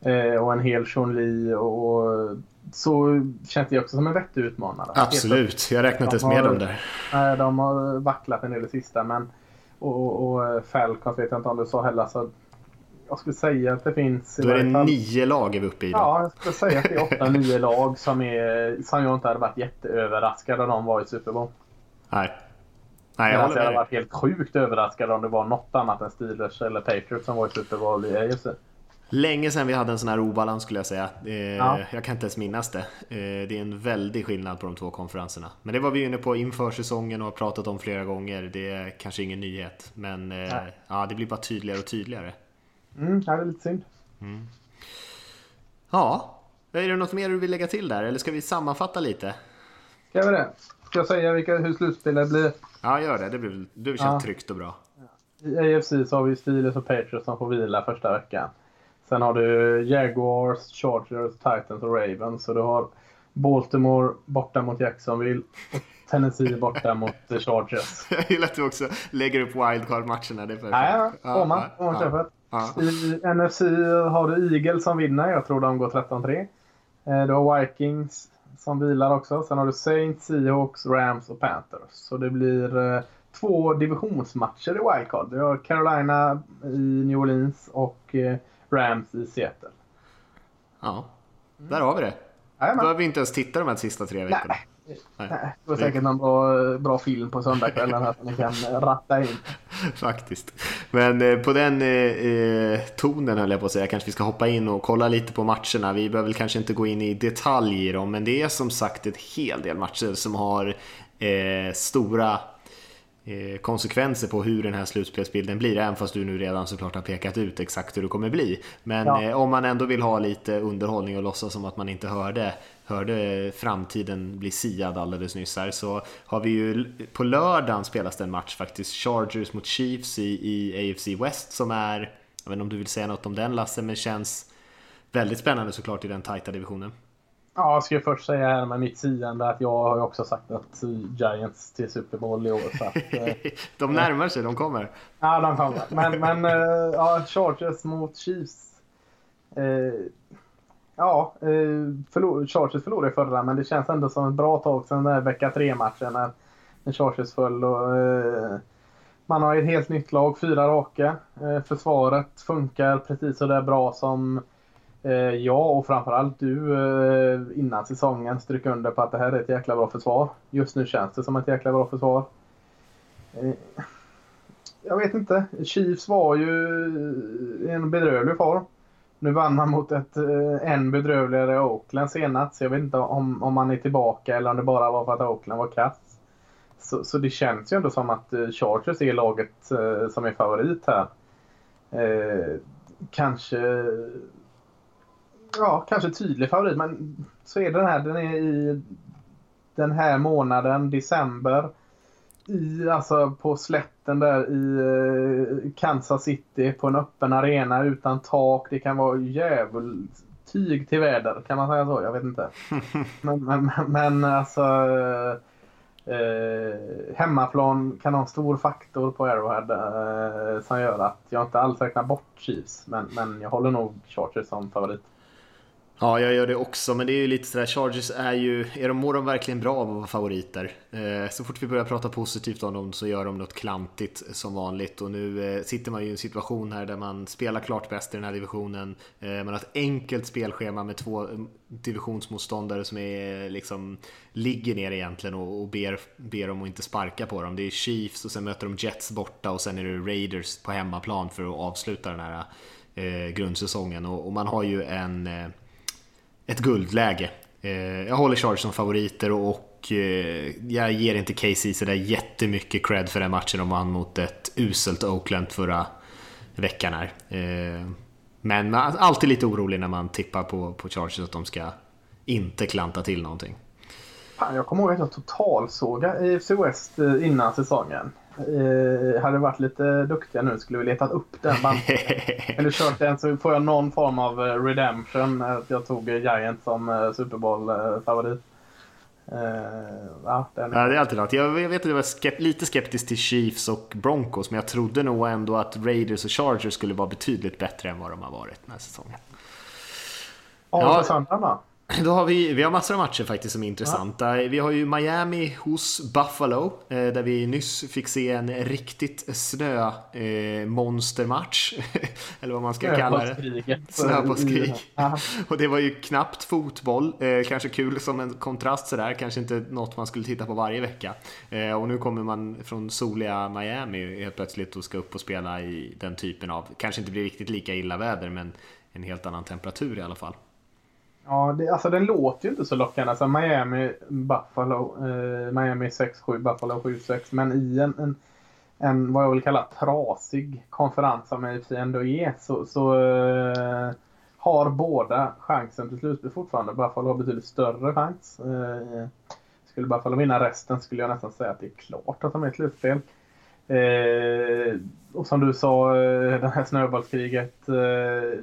eh, och en hel Lee och så känns det också som en vettig utmanare. Absolut, jag räknar inte ens med dem där. Nej, de har vacklat en del i sista men och, och Falcons vet jag inte om du sa heller. Så jag skulle säga att det finns... Då är det fall, nio lag är vi uppe i. Då. Ja, jag skulle säga att det är åtta, nio lag som, är, som jag inte hade varit jätteöverraskad om de var i Super Bowl. Nej. Nej, jag, jag hade varit helt sjukt överraskad om det var något annat än Steelers eller Patriots som var i Super Bowl i AFC. Länge sedan vi hade en sån här obalans skulle jag säga. Eh, ja. Jag kan inte ens minnas det. Eh, det är en väldig skillnad på de två konferenserna. Men det var vi inne på inför säsongen och har pratat om flera gånger. Det är kanske ingen nyhet. Men eh, ja, det blir bara tydligare och tydligare. Mm, det är lite synd. Mm. Ja, är det något mer du vill lägga till där eller ska vi sammanfatta lite? Ska vi det? Ska jag säga vilka, hur slutspelet blir? Ja, gör det. Det blir, det känns ja. tryggt och bra. I AFC så har vi Steelers och Patriots som får vila första veckan. Sen har du Jaguars, Chargers, Titans och Ravens. Så du har Baltimore borta mot Jacksonville och Tennessee borta mot Chargers. Jag gillar att du också lägger upp wildcard-matcherna. Det är perfekt. Ja, ja. Får man. Får man ja, I NFC har du Eagles som vinner. Jag tror de går 13-3. Eh, du har Vikings som vilar också. Sen har du Saints, Seahawks, Rams och Panthers. Så det blir eh, två divisionsmatcher i wildcard. Du har Carolina i New Orleans och eh, Rams i Seattle. Ja, där har vi det. Då behöver vi inte ens titta de här sista tre veckorna. Nej. Nej. Det var säkert någon bra, bra film på söndagskvällen här som ni kan ratta in. Faktiskt. Men eh, på den eh, tonen höll jag på att säga, kanske vi ska hoppa in och kolla lite på matcherna. Vi behöver väl kanske inte gå in i detalj i dem, men det är som sagt ett hel del matcher som har eh, stora Eh, konsekvenser på hur den här slutspelsbilden blir, även fast du nu redan såklart har pekat ut exakt hur det kommer bli. Men ja. eh, om man ändå vill ha lite underhållning och låtsas som att man inte hörde, hörde framtiden bli siad alldeles nyss här, så har vi ju på lördagen spelas det en match faktiskt, Chargers mot Chiefs i, i AFC West som är, jag vet inte om du vill säga något om den Lasse, men känns väldigt spännande såklart i den tajta divisionen. Ja, jag ska först säga här med mitt siande att jag har ju också sagt att Giants till Super Bowl i år. Så att, eh, de närmar sig, de kommer. Ja, de kommer. Men, men eh, ja, Chargers mot Chiefs. Eh, ja, eh, förlor, Chargers förlorade förra, men det känns ändå som ett bra tag sedan den vecka 3-matchen när, när Chargers föll. Och, eh, man har ett helt nytt lag, fyra raka. Eh, försvaret funkar precis så där bra som Eh, jag och framförallt du eh, innan säsongen stryker under på att det här är ett jäkla bra försvar. Just nu känns det som ett jäkla bra försvar. Eh, jag vet inte. Chiefs var ju i en bedrövlig form. Nu vann man mot ett eh, än bedrövligare Oakland senast. Så jag vet inte om, om man är tillbaka eller om det bara var för att Oakland var kass. Så, så det känns ju ändå som att eh, Chargers är laget eh, som är favorit här. Eh, kanske ja, kanske tydlig favorit. Men så är den här. Den är i den här månaden, december. I, alltså på slätten där i eh, Kansas City på en öppen arena utan tak. Det kan vara djävul tyg till väder. Kan man säga så? Jag vet inte. men, men, men alltså. Eh, hemmaplan kan ha en stor faktor på Arrowhead eh, som gör att jag inte alls räknar bort Chiefs. Men, men jag håller nog Chargers som favorit. Ja, jag gör det också, men det är ju lite sådär, Chargers är ju, är de, mår de verkligen bra av att vara favoriter? Eh, så fort vi börjar prata positivt om dem så gör de något klantigt som vanligt och nu eh, sitter man ju i en situation här där man spelar klart bäst i den här divisionen. Eh, man har ett enkelt spelschema med två eh, divisionsmotståndare som är, eh, liksom, ligger ner egentligen och, och ber, ber dem att inte sparka på dem. Det är Chiefs och sen möter de Jets borta och sen är det Raiders på hemmaplan för att avsluta den här eh, grundsäsongen och, och man har ju en eh, ett guldläge. Eh, jag håller Chargers som favoriter och eh, jag ger inte KC sådär jättemycket cred för den matchen de vann mot ett uselt Oakland förra veckan här. Eh, men man är alltid lite orolig när man tippar på, på Chargers att de ska inte klanta till någonting. Fan, jag kommer ihåg att jag totalsågade AFC West innan säsongen eh, hade varit lite duktiga nu skulle vi letat upp den banden. Eller kört den så får jag någon form av eh, redemption. Att jag tog Giant som eh, Super Bowl-favorit. Uh, ja, ja, det är alltid något. Jag vet att jag var skept lite skeptisk till Chiefs och Broncos, men jag trodde nog ändå att Raiders och Chargers skulle vara betydligt bättre än vad de har varit den här säsongen. Ja, på söndagen då har vi, vi har massor av matcher faktiskt som är intressanta. Ja. Vi har ju Miami hos Buffalo, eh, där vi nyss fick se en riktigt snö-monstermatch. Eh, Eller vad man ska kalla det. Snöbollskrig. Ja. Och det var ju knappt fotboll. Eh, kanske kul som en kontrast sådär. Kanske inte något man skulle titta på varje vecka. Och nu kommer man från soliga Miami helt plötsligt och ska upp och spela i den typen av, kanske inte blir riktigt lika illa väder, men en helt annan temperatur i alla fall. Ja, det, alltså den låter ju inte så lockande. Alltså Miami, Buffalo, eh, Miami 6-7, Buffalo 7-6. Men i en, en, en, vad jag vill kalla trasig konferens som AFC ändå är så, så eh, har båda chansen till slutspel fortfarande. Buffalo har betydligt större chans. Eh, skulle Buffalo vinna resten skulle jag nästan säga att det är klart att de är i slutspel. Eh, och som du sa, eh, det här snöbollskriget. Eh,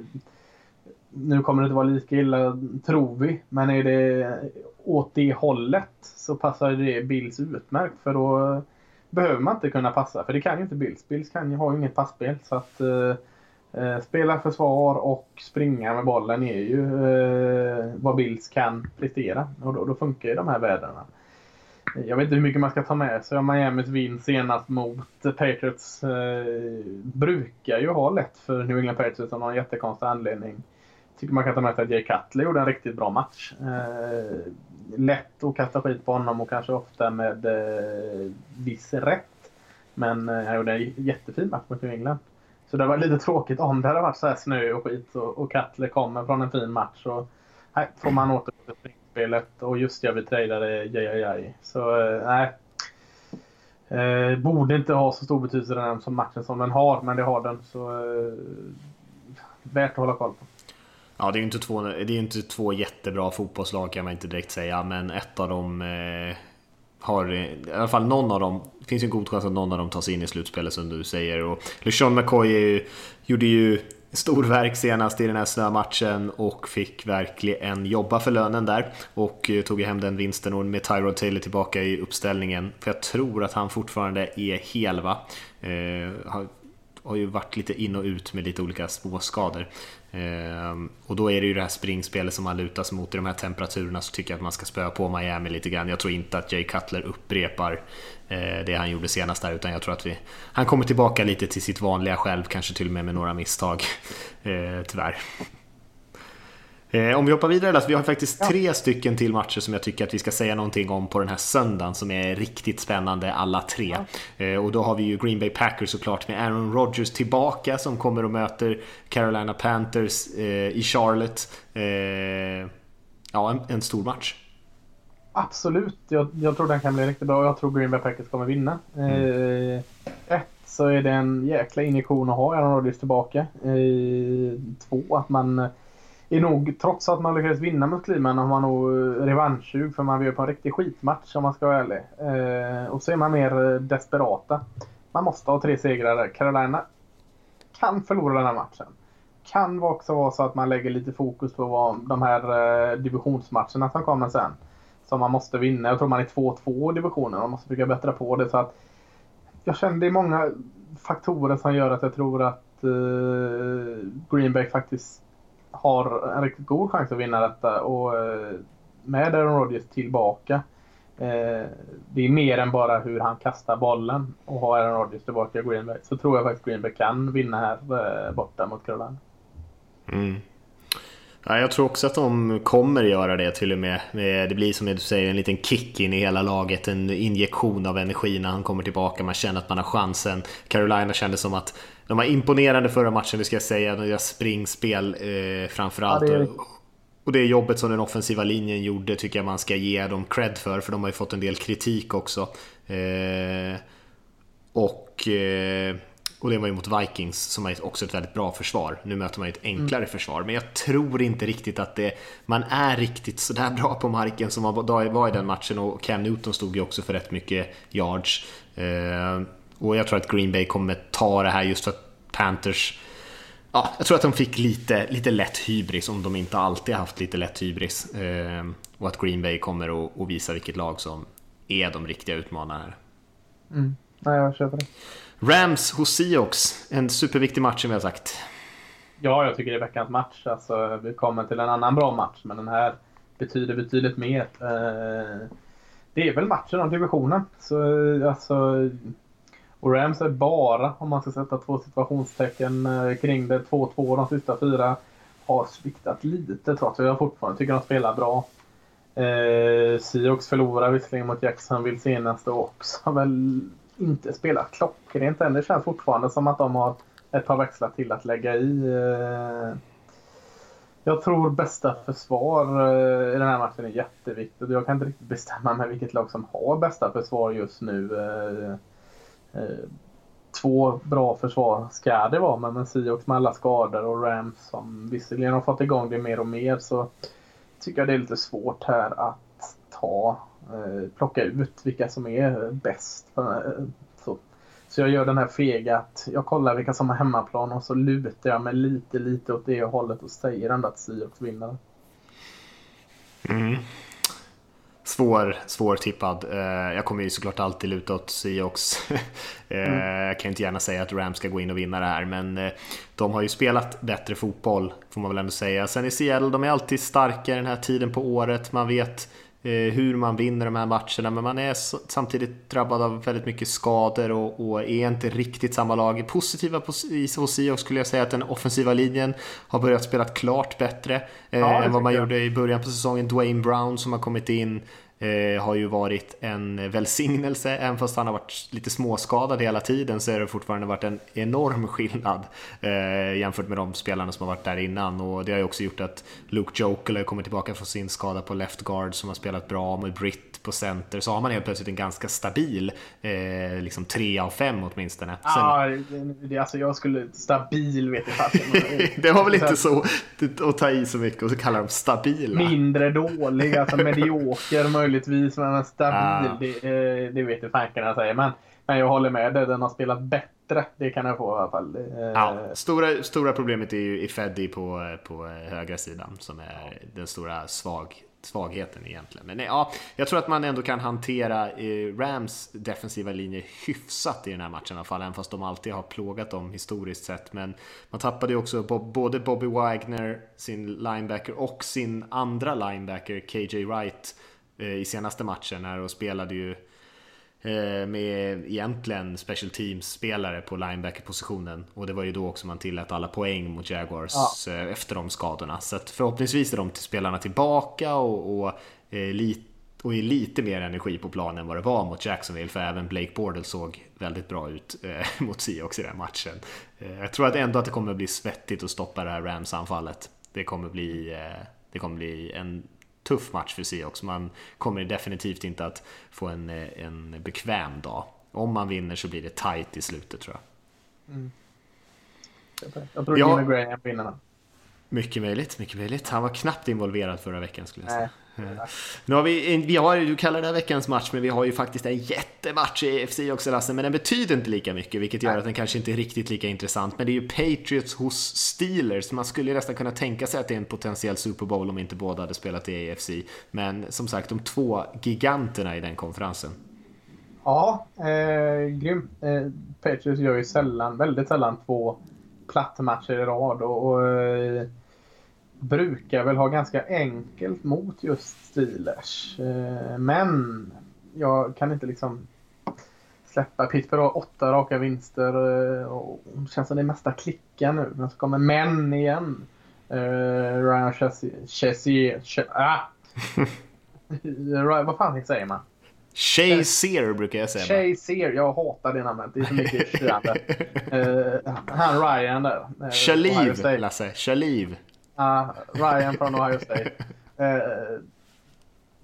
nu kommer det inte vara lika illa, tror vi. Men är det åt det hållet så passar det Bills utmärkt. För då behöver man inte kunna passa. För det kan ju inte Bills. Bills kan ju, har ju inget passspel. Så att, eh, eh spela försvar och springa med bollen är ju eh, vad Bills kan prestera. Och då, då funkar ju de här väderna. Jag vet inte hur mycket man ska ta med sig av Miamis vinst senast mot Patriots. Eh, brukar ju ha lätt för New England Patriots av någon jättekonstig anledning. Tycker man kan ta med sig att Jay Cutler gjorde en riktigt bra match. Eh, lätt att kasta skit på honom och kanske ofta med eh, viss rätt. Men eh, han gjorde en jättefin match mot New England. Så det var lite tråkigt om det hade varit så här snö och skit och, och Cutler kommer från en fin match. Och, här får man åter till springspelet och just jag vi trailade JJJ. Så eh, nej. Eh, borde inte ha så stor betydelse den här matchen som den har, men det har den. Så eh, värt att hålla koll på. Ja, det är ju inte två, det är inte två jättebra fotbollslag kan man inte direkt säga, men ett av dem eh, har, i alla fall någon av dem, det finns ju en god chans att någon av dem tar sig in i slutspelet som du säger. Och LeSean McCoy ju, gjorde ju storverk senast i den här snömatchen och fick verkligen jobba för lönen där och eh, tog tog hem den vinsten och med Tyrod Taylor tillbaka i uppställningen. För jag tror att han fortfarande är hel va? Eh, har, har ju varit lite in och ut med lite olika småskador. Ehm, och då är det ju det här springspelet som man lutas mot i de här temperaturerna så tycker jag att man ska spöa på Miami lite grann. Jag tror inte att Jay Cutler upprepar eh, det han gjorde senast där utan jag tror att vi, han kommer tillbaka lite till sitt vanliga själv, kanske till och med med några misstag. Eh, tyvärr. Eh, om vi hoppar vidare, alltså, vi har faktiskt ja. tre stycken till matcher som jag tycker att vi ska säga någonting om på den här söndagen som är riktigt spännande alla tre. Ja. Eh, och då har vi ju Green Bay Packers såklart med Aaron Rodgers tillbaka som kommer och möter Carolina Panthers eh, i Charlotte. ja, en, en, stor match. Absolut, jag, jag, tror den kan bli riktigt bra och jag tror Green Bay Packers kommer vinna. Mm. ett, så är det en jäkla injektion att ha Aaron Rodgers tillbaka. två, att man är nog, trots att man lyckades vinna mot Cleveland, har man nog eh, revanschsug för man vill på en riktig skitmatch om man ska vara ärlig. Eh, och så är man mer eh, desperata. Man måste ha tre segrar där. Carolina kan förlora den här matchen. Kan också vara så att man lägger lite fokus på de här eh, divisionsmatcherna som kommer sen. Som man måste vinna. Jag tror man är 2-2 i divisionen. Man måste försöka bättra på det. så att Jag känner det är många faktorer som gör att jag tror att eh, faktiskt har en riktigt god chans att vinna detta och eh, med Aaron Rodgers tillbaka. Eh, det är mer än bara hur han kastar bollen och har Aaron Rodgers tillbaka i Green Bay. Så tror jag faktiskt Green Bay kan vinna här eh, borta mot Carolina. Mm. Ja, jag tror också att de kommer göra det till och med. Det blir som du säger en liten kick in i hela laget, en injektion av energi när han kommer tillbaka. Man känner att man har chansen. Carolina kände som att de var imponerande förra matchen, det ska jag säga. Deras springspel eh, framförallt. Ja, det och det jobbet som den offensiva linjen gjorde tycker jag man ska ge dem cred för, för de har ju fått en del kritik också. Eh, och, eh, och det var ju mot Vikings som är också ett väldigt bra försvar. Nu möter man ju ett enklare mm. försvar, men jag tror inte riktigt att det, man är riktigt sådär bra på marken som man var i den matchen och Cam Newton stod ju också för rätt mycket yards. Eh, och jag tror att Green Bay kommer ta det här just för att Panthers Ja, jag tror att de fick lite, lite lätt hybris om de inte alltid haft lite lätt hybris. Eh, och att Green Bay kommer att, att visa vilket lag som är de riktiga utmanarna. Mm. Nej, jag köper det. Rams hos Seahawks, en superviktig match som vi har sagt. Ja, jag tycker det är veckans match. Alltså, vi kommer till en annan bra match, men den här betyder betydligt mer. Eh, det är väl matchen om divisionen. Så, alltså, och Rams är bara, om man ska sätta två situationstecken eh, kring det, 2-2 de sista fyra. Har sviktat lite trots att jag fortfarande tycker de spelar bra. Eh, Seahawks förlorar visserligen mot Jacksonville senast och också har väl inte spelat klockrent än. Det känns fortfarande som att de har ett par växlar till att lägga i. Eh, jag tror bästa försvar eh, i den här matchen är jätteviktigt. Jag kan inte riktigt bestämma mig vilket lag som har bästa försvar just nu. Eh. Eh, två bra försvar ska det vara, men med Seahawks med alla skador och Rams som visserligen har fått igång det mer och mer så tycker jag det är lite svårt här att ta, eh, plocka ut vilka som är bäst. Eh, så, så jag gör den här fega att jag kollar vilka som har hemmaplan och så lutar jag mig lite, lite åt det hållet och säger ändå att Seahawks vinner. Mm svår, svårtippad. Eh, jag kommer ju såklart alltid luta åt Seahawks. mm. Jag kan inte gärna säga att Rams ska gå in och vinna det här, men eh, de har ju spelat bättre fotboll, får man väl ändå säga. Sen i Seattle, de är alltid starka den här tiden på året. Man vet Eh, hur man vinner de här matcherna, men man är samtidigt drabbad av väldigt mycket skador och, och är inte riktigt samma lag. Positiva hos Seahawks skulle jag säga att den offensiva linjen har börjat spela klart bättre eh, ja, än vad man jag. gjorde i början på säsongen. Dwayne Brown som har kommit in eh, har ju varit en välsignelse. Även fast han har varit lite småskadad hela tiden så har det fortfarande varit en enorm skillnad eh, jämfört med de spelarna som har varit där innan. Och det har ju också gjort att Luke Jokel har kommit tillbaka från sin skada på left guard som har spelat bra med Britt på center. Så har man helt plötsligt en ganska stabil, eh, liksom 3 av 5 åtminstone. Sen... Ja, det, alltså jag skulle, stabil vet jag Det var väl inte så att ta i så mycket och så kallar de stabila. Mindre dålig, alltså medioker möjligt möjligtvis, men stabil, ah. det, eh, det vet ju fanken jag säger. Men, men jag håller med dig, den har spelat bättre. Det kan jag få i alla fall. Ja, stora, stora problemet är ju i Feddy på, på högra sidan som är den stora svag, svagheten egentligen. Men ja, jag tror att man ändå kan hantera eh, Rams defensiva linje hyfsat i den här matchen i alla fall, även fast de alltid har plågat dem historiskt sett. Men man tappade ju också både Bobby Wagner, sin linebacker, och sin andra linebacker, KJ Wright, Eh, i senaste matchen här och spelade ju eh, med egentligen special teams-spelare på linebacker-positionen. Och det var ju då också man tillät alla poäng mot Jaguars ja. Eh, efter de skadorna. Så att förhoppningsvis är de spelarna tillbaka och, och, och är lite mer energi på planen än vad det var mot Jacksonville. För även Blake Bordel såg väldigt bra ut mot Seahawks i den matchen. jag tror att ändå att det kommer bli svettigt att stoppa det här Rams-anfallet. Det kommer bli, det kommer bli en tuff match för Seahawks. Man kommer definitivt inte att få en, en bekväm dag. Om man vinner så blir det tight i slutet tror jag. Mm. Jag tror ja, Jimmy Graham vinner Mycket möjligt, mycket möjligt. Han var knappt involverad förra veckan skulle jag säga. Nu har vi, vi har, du kallar det här veckans match, men vi har ju faktiskt en jättematch i FC också Lasse, men den betyder inte lika mycket, vilket gör att den kanske inte är riktigt lika intressant. Men det är ju Patriots hos Steelers, man skulle nästan kunna tänka sig att det är en potentiell Super Bowl om inte båda hade spelat i AFC. Men som sagt, de två giganterna i den konferensen. Ja, eh, grym. Eh, Patriots gör ju sällan, väldigt sällan två plattmatcher i rad och, och eh, brukar väl ha ganska enkelt mot just Steelers. Eh, men jag kan inte liksom släppa. Pittsburgh har åtta raka vinster eh, och det känns som det mesta klickar nu. Men så kommer män igen. Uh, Ryan Chassier... Ah! Vad fan säger man? Shazier brukar jag säga. Shazier, jag hatar det namnet. Det är så mycket tjurande. han Ryan där. Shaliv, Lasse. Shaliv. Uh, Ryan från Ohio State. Uh,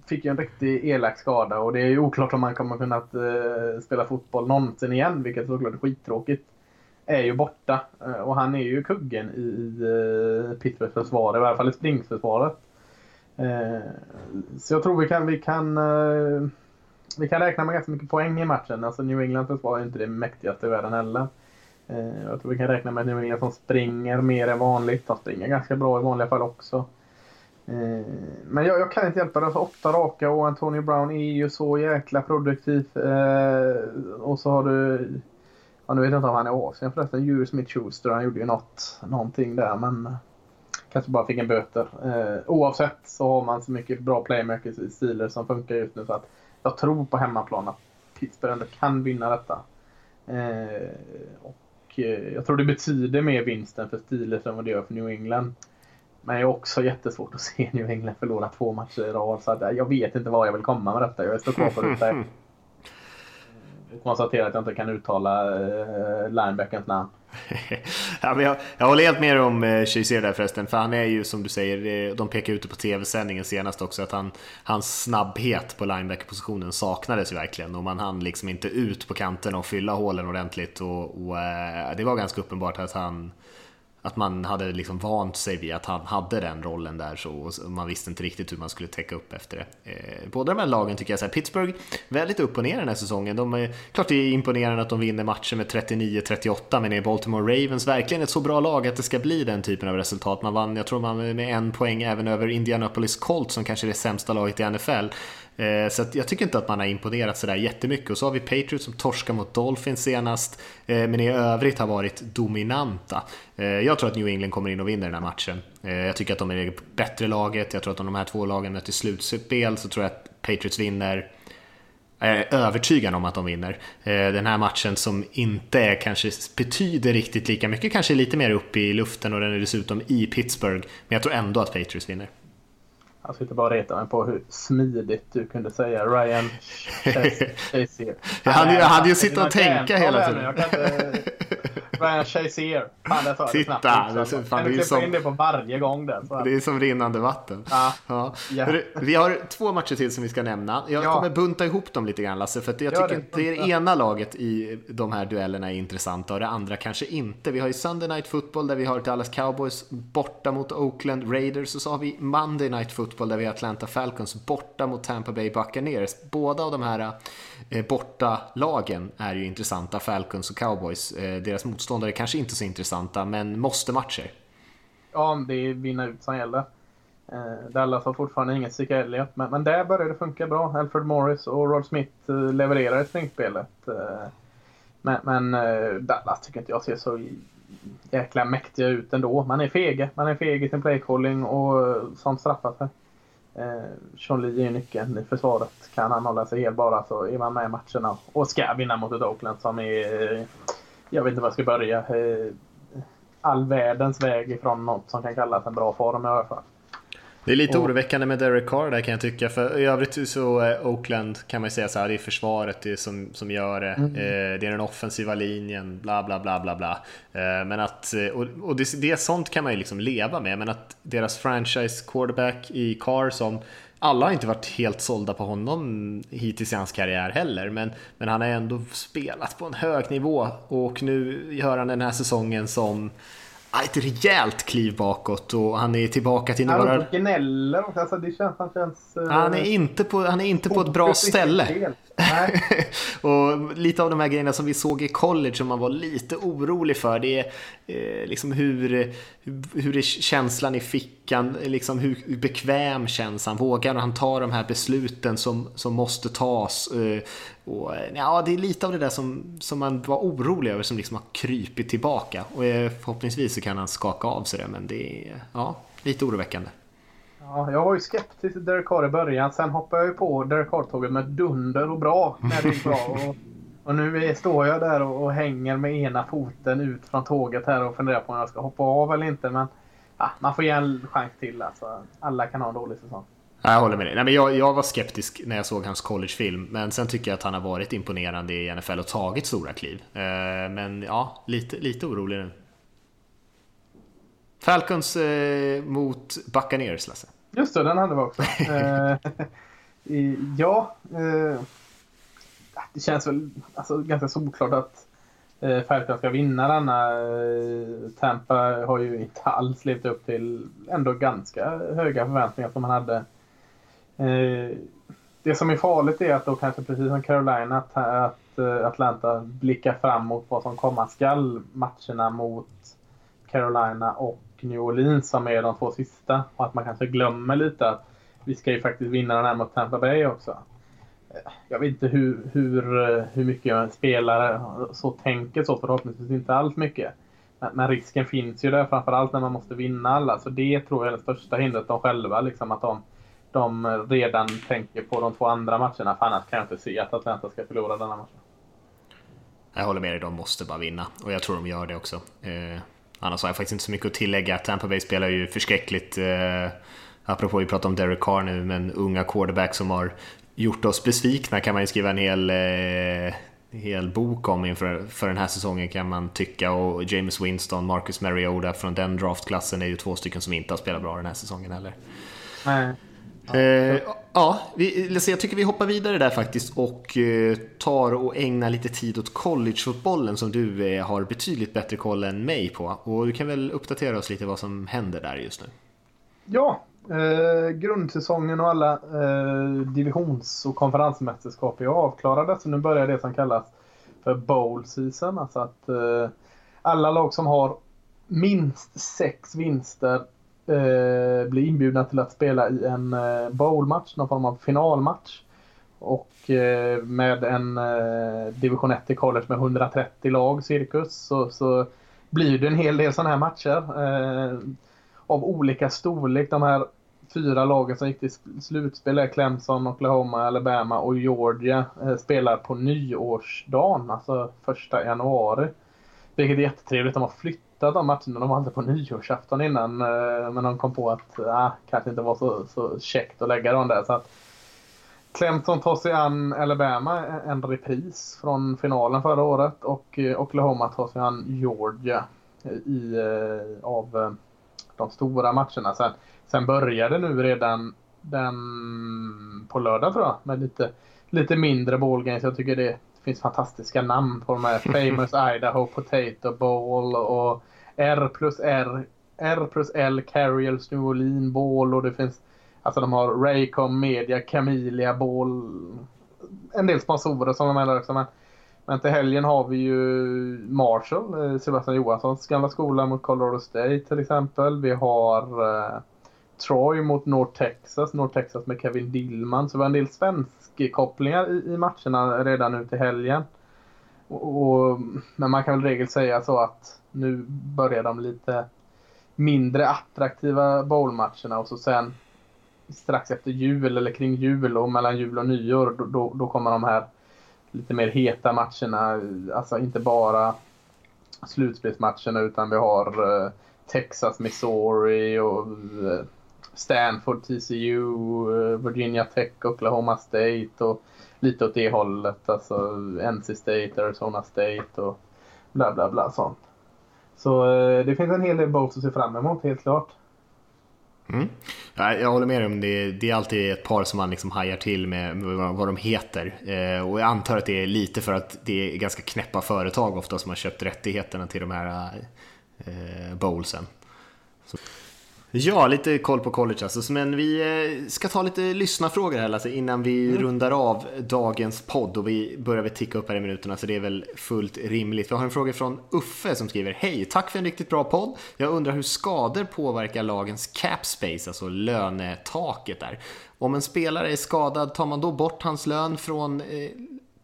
fick ju en riktigt elak skada och det är ju oklart om han kommer kunna uh, spela fotboll någonsin igen, vilket såklart är skittråkigt. Är ju borta uh, och han är ju kuggen i, i Pittsburghs försvar, i varje fall i springförsvaret. så jag tror vi kan, vi kan vi kan räkna med ganska mycket poäng i matchen. Alltså New England försvar är inte det mäktigaste i världen heller. Eh, jag tror vi kan räkna med att New som springer mer än vanligt. De springer ganska bra i vanliga fall också. Eh, men jag, jag kan inte hjälpa det. Alltså, åtta raka och Antonio Brown är ju så jäkla produktiv. Eh, och så har du... Ja, nu vet jag inte om han är i Asien förresten. Jules Smith Schuster. Han gjorde ju något, någonting där men kanske bara fick en böter. oavsett så har man så mycket bra playmakers i stilar som funkar just nu så att jag tror på hemmaplan att Pittsburgh ändå kan vinna detta. och och eh, jag tror det betyder mer vinsten för Steelers än vad det gör för New England. Men jag har också jättesvårt att se New England förlora två matcher i rad. Så att jag vet inte var jag vill komma med detta. Jag står kvar på det. Konstatera att jag inte kan uttala eh, linebackerns namn. ja, men jag, jag håller helt med om eh, Shazier där förresten, för han är ju som du säger, eh, de pekar ut det på tv-sändningen senast också, att han, hans snabbhet på linebacker-positionen saknades ju verkligen och man hann liksom inte ut på kanten och fylla hålen ordentligt och, och eh, det var ganska uppenbart att han att man hade liksom vant sig vid att han hade den rollen där så och man visste inte riktigt hur man skulle täcka upp efter det. Eh, båda de här lagen tycker jag, så här, Pittsburgh väldigt upp och ner den här säsongen. De är, klart det är imponerande att de vinner matcher med 39-38 men är Baltimore Ravens verkligen ett så bra lag att det ska bli den typen av resultat? Man vann, jag tror man med en poäng även över Indianapolis Colts som kanske är det sämsta laget i NFL. Eh, så jag tycker inte att man har imponerat sådär jättemycket. Och så har vi Patriots som torskar mot Dolphins senast, eh, men i övrigt har varit dominanta. Eh, jag tror att New England kommer in och vinner den här matchen. Jag tycker att de är det bättre laget, jag tror att om de här två lagen möter slutspel så tror jag att Patriots vinner. Jag är övertygad om att de vinner. Den här matchen som inte är, kanske betyder riktigt lika mycket, kanske lite mer upp i luften och den är dessutom i Pittsburgh. Men jag tror ändå att Patriots vinner. Jag sitter bara reta mig på hur smidigt du kunde säga Ryan Shazier. jag hade, jag hade ju suttit och tänka hela tiden. Ryan Shazier. Fan, det sa Titta, snabbt. Det, är, fan, det, är som, in det på varje gång. Där, så. Det är som rinnande vatten. Ja. ja. ja. Vi har två matcher till som vi ska nämna. Jag ja. kommer bunta ihop dem lite grann Lasse, för jag tycker att det, det ena laget i de här duellerna är intressanta och det andra kanske inte. Vi har ju Sunday Night Football där vi har Dallas Cowboys borta mot Oakland Raiders och så har vi Monday Night Football där vi har Atlanta Falcons borta mot Tampa Bay Buccaneers. Båda av de här Eh, bortalagen borta lagen är ju intressanta, Falcons och Cowboys. Eh, deras motståndare kanske inte så intressanta, men måste-matcher. Ja, det är vinna ut som gäller. Eh, Dallas har fortfarande inget Zeke Elliot, men, men där börjar det funka bra. Alfred Morris och Rod Smith levererar i springspelet. Men, men Dallas tycker inte jag ser så jäkla mäktiga ut ändå. Man är fege. Man är feg i sin playcalling och sånt straffar sig. Eh, Sean är nyckeln i försvaret. Kan han hålla sig hel, bara så är man med i matcherna och ska vinna mot ett Oakland som är... Eh, jag vet inte var jag ska börja. Eh, all världens väg ifrån något som kan kallas en bra form i alla fall. Det är lite och, oroväckande med Derek Carr där kan jag tycka. För i övrigt så är Oakland kan man ju säga så här, det är försvaret det som, som gör det. Mm. Eh, det är den offensiva linjen, bla bla bla bla bla. Eh, men att, eh, och, och det, det, sånt kan man ju liksom leva med. Men att deras franchise quarterback i Carr som alla har inte varit helt sålda på honom hittills i hans karriär heller, men, men han har ändå spelat på en hög nivå och nu gör han den här säsongen som ett rejält kliv bakåt och han är tillbaka till några... Han gnäller också. Alltså det känns, han känns... Han är inte på, han är inte på ett bra ställe. och lite av de här grejerna som vi såg i college som man var lite orolig för. Det är eh, liksom hur, hur är känslan i fickan, liksom hur bekväm känns han? Vågar han ta de här besluten som, som måste tas? Eh, och, ja, det är lite av det där som, som man var orolig över som liksom har krypit tillbaka. Och eh, förhoppningsvis så kan han skaka av sig det, men det är ja, lite oroväckande. Ja, jag var ju skeptisk till Derek Carr i början. Sen hoppade jag ju på Derek Carr-tåget med dunder och bra när det gick bra. Och, och nu står jag där och, och, hänger med ena foten ut från tåget här och funderar på om jag ska hoppa av eller inte. Men ja, man får ge en chans till. Alltså. Alla kan ha en dålig säsong. Jag håller med dig. Nej, men jag, jag var skeptisk när jag såg hans collegefilm, men sen tycker jag att han har varit imponerande i NFL och tagit stora kliv. Eh, men ja, lite, lite orolig nu. Falcons eh, mot Buccaneers, Lasse. Just det, den hade vi också. eh, ja, eh, det känns väl alltså, ganska solklart att eh, Falcons ska vinna denna. Eh, Tampa har ju inte alls levt upp till ändå ganska höga förväntningar som man hade. Eh, det som är farligt är att då kanske precis som Carolina att, att eh, Atlanta blickar fram mot vad som komma skall matcherna mot Carolina och New Orleans som är de två sista. Och att man kanske glömmer lite att vi ska ju faktiskt vinna den här mot Tampa Bay också. Eh, jag vet inte hur, hur, hur mycket en spelare så tänker så, förhoppningsvis inte alls mycket. Men risken finns ju där, framförallt när man måste vinna alla. Så det tror jag är det största hindret de själva. Liksom att de, de redan tänker på de två andra matcherna. För annars kan jag inte se att Atlanta ska förlora denna matchen. Jag håller med dig, de måste bara vinna. Och jag tror de gör det också. Eh, Annars har jag faktiskt inte så mycket att tillägga. Tampa Bay spelar ju förskräckligt. Eh, apropå vi pratar om Derek Carr nu, men unga quarterback som har gjort oss besvikna kan man ju skriva en hel, eh, hel bok om inför för den här säsongen kan man tycka. Och James Winston, Marcus Mariota från den draftklassen är ju två stycken som inte har spelat bra den här säsongen heller. Nej. Eh, ja, vi, jag tycker vi hoppar vidare där faktiskt och eh, tar och ägnar lite tid åt collegefotbollen som du eh, har betydligt bättre koll än mig på. Och du kan väl uppdatera oss lite vad som händer där just nu? Ja, eh, grundsäsongen och alla eh, divisions och konferensmästerskap är avklarade. Så nu börjar det som kallas för bowl season. Alltså att eh, alla lag som har minst sex vinster eh, bli inbjudna till att spela i en eh, bowlmatch, någon form av finalmatch. Och eh, med en eh, division 1 i college med 130 lag cirkus så, så blir det en hel del sådana här matcher. Eh, av olika storlek. De här fyra lagen som gick till slutspel är Clemson, Oklahoma, Alabama och Georgia eh, spelar på nyårsdagen, alltså första januari. Vilket är jättetrevligt. De har flyttat de matcherna. De var på nyårsafton innan. Eh, men de kom på att ah, kanske inte var så, så käckt att lägga dem där. Så att Clemson tar sig an Alabama, en repris från finalen förra året. Och eh, Oklahoma tar sig an Georgia eh, i, av de stora matcherna. Sen, sen började nu redan den på lördag tror jag med lite, lite mindre ballgames. Jag tycker det finns fantastiska namn på de här. Famous Idaho Potato Bowl och R plus R, R plus L Carriers New Orleans Ball och det finns Alltså de har Raycom Media, Camellia Ball. En del sponsorer som de har också. Men men till helgen har vi ju Marshall, eh, Sebastian Johanssons gamla skola mot Colorado State till exempel. Vi har eh, Troy mot North Texas, North Texas med Kevin Dillman. Så det var en del svenskkopplingar i, i matcherna redan nu till helgen. Och, och, men man kan väl regel säga så att nu börjar de lite mindre attraktiva bowlmatcherna och så sen strax efter jul eller kring jul och mellan jul och nyår då, då, då kommer de här lite mer heta matcherna. Alltså inte bara slutspelsmatcherna utan vi har eh, Texas, Missouri och eh, Stanford, TCU, eh, Virginia Tech, Oklahoma State och lite åt det hållet. Alltså NC State, Arizona State och bla bla bla sånt. Så eh, det finns en hel del bowls att se fram emot helt klart. Mm. Jag håller med dig om det. Det är alltid ett par som man liksom hajar till med vad de heter. Eh, och jag antar att det är lite för att det är ganska knäppa företag ofta som har köpt rättigheterna till de här bowlsen. Så. Ja, lite koll på college alltså. Men vi eh, ska ta lite lyssnarfrågor här alltså, innan vi mm. rundar av dagens podd och vi börjar väl ticka upp här i minuterna så det är väl fullt rimligt. Vi har en fråga från Uffe som skriver Hej, tack för en riktigt bra podd. Jag undrar hur skador påverkar lagens cap space, alltså lönetaket där. Om en spelare är skadad, tar man då bort hans lön från eh,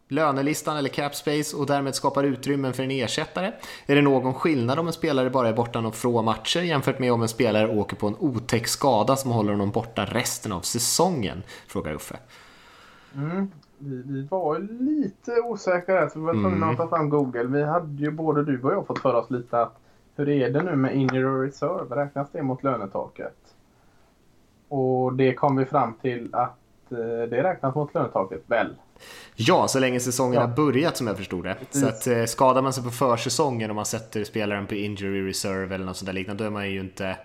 lönelistan eller cap space och därmed skapar utrymmen för en ersättare? Är det någon skillnad om en spelare bara är borta några få matcher jämfört med om en spelare åker på en otäck skada som håller honom borta resten av säsongen? Frågar Uffe. Mm. Vi, vi, var lite osäkra där så vi var tvungna mm. att ta fram Google. Vi hade ju både du och jag fått för oss lite att hur är det nu med injury reserve? Räknas det mot lönetaket? Och det kom vi fram till att eh, det räknas mot lönetaket, väl? Ja, så länge säsongen ja. har börjat som jag förstod det. Precis. Så att, eh, skadar man sig på försäsongen och man sätter spelaren på injury reserve eller något sånt där liknande, då är man ju inte...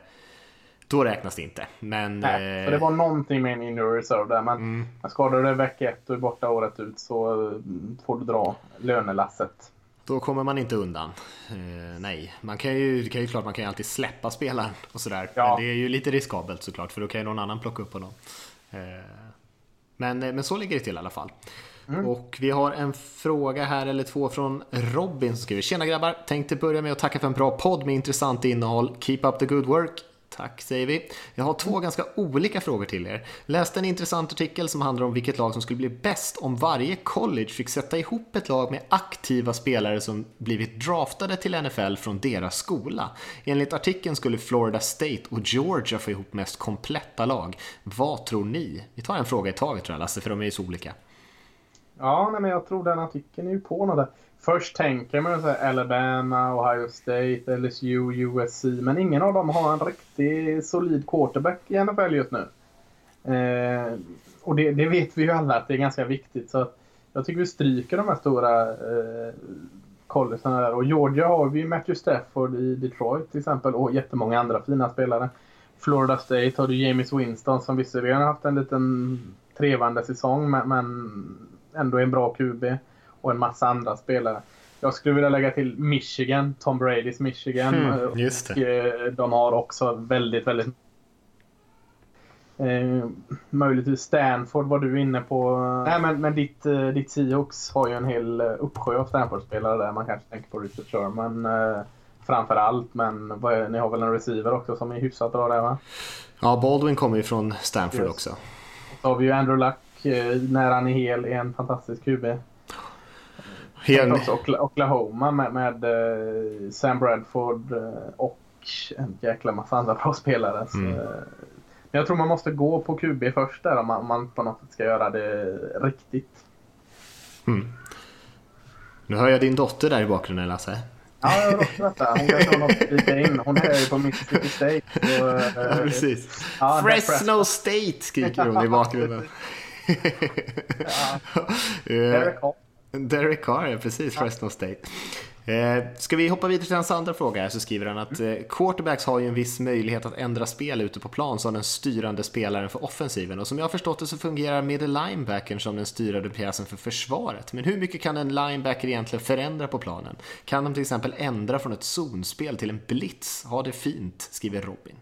Då räknas det inte. Men, Nej, eh... för det var någonting med en injury reserve där. Men mm. skadar du dig vecka ett och är borta året ut så eh, får du dra lönelasset. Då kommer man inte undan. Eh, nej, man kan ju, det kan ju klart man kan ju alltid släppa spelaren och sådär. Ja. Men det är ju lite riskabelt såklart för då kan ju någon annan plocka upp honom. Eh, men, eh, men så ligger det till i alla fall. Mm. Och vi har en fråga här eller två från Robin som skriver Tjena grabbar! Tänkte börja med att tacka för en bra podd med intressant innehåll. Keep up the good work! Tack säger vi. Jag har två ganska olika frågor till er. Läste en intressant artikel som handlar om vilket lag som skulle bli bäst om varje college fick sätta ihop ett lag med aktiva spelare som blivit draftade till NFL från deras skola. Enligt artikeln skulle Florida State och Georgia få ihop mest kompletta lag. Vad tror ni? Vi tar en fråga i taget tror jag Lasse, för de är ju så olika. Ja, nej, men jag tror den artikeln är ju på något där. Först tänker man så här Alabama, Ohio State, LSU, USC. Men ingen av dem har en riktigt solid quarterback i NFL just nu. Eh, och det, det, vet vi ju alla att det är ganska viktigt. Så jag tycker vi stryker de här stora eh, collegerna där. Och Georgia har vi Matthew Stafford i Detroit till exempel och jättemånga andra fina spelare. Florida State har du James Winston som visserligen har haft en liten trevande säsong men ändå är en bra QB och en massa andra spelare. Jag skulle vilja lägga till Michigan, Tom Bradys Michigan. Mm, just och, eh, de har också väldigt, väldigt Eh, möjligtvis Stanford var du inne på. Nej, men, men ditt, eh, ditt Seahawks har ju en hel uppsjö av Stanford-spelare där. Man kanske tänker på Richard Sherman eh, framför allt. Men är, ni har väl en receiver också som är hyfsat bra där va? Ja, Baldwin kommer ju från Stanford yes. också. Så har vi ju Andrew Luck när han är hel är en fantastisk QB. Hel... Också Oklahoma med, med uh, Sam Bradford uh, och en jäkla massa andra bra spelare. Så, mm. Men jag tror man måste gå på QB först där om man, om man på något sätt ska göra det riktigt. Mm. Nu hör jag din dotter där i bakgrunden Lasse. Ja, jag har också detta. Hon kan ta något lite in. Hon är ju på Mississippi State. Och, ja, precis. Ja, Fresno State skriker hon i bakgrunden. ja. Derek Carr. Ja precis. Fresno State. Eh, ska vi hoppa vidare till hans andra fråga så skriver han att eh, quarterbacks har ju en viss möjlighet att ändra spel ute på plan som den styrande spelaren för offensiven och som jag har förstått det så fungerar middle linebackern som den styrande pjäsen för försvaret. Men hur mycket kan en linebacker egentligen förändra på planen? Kan de till exempel ändra från ett zonspel till en blitz? Ha det fint, skriver Robin.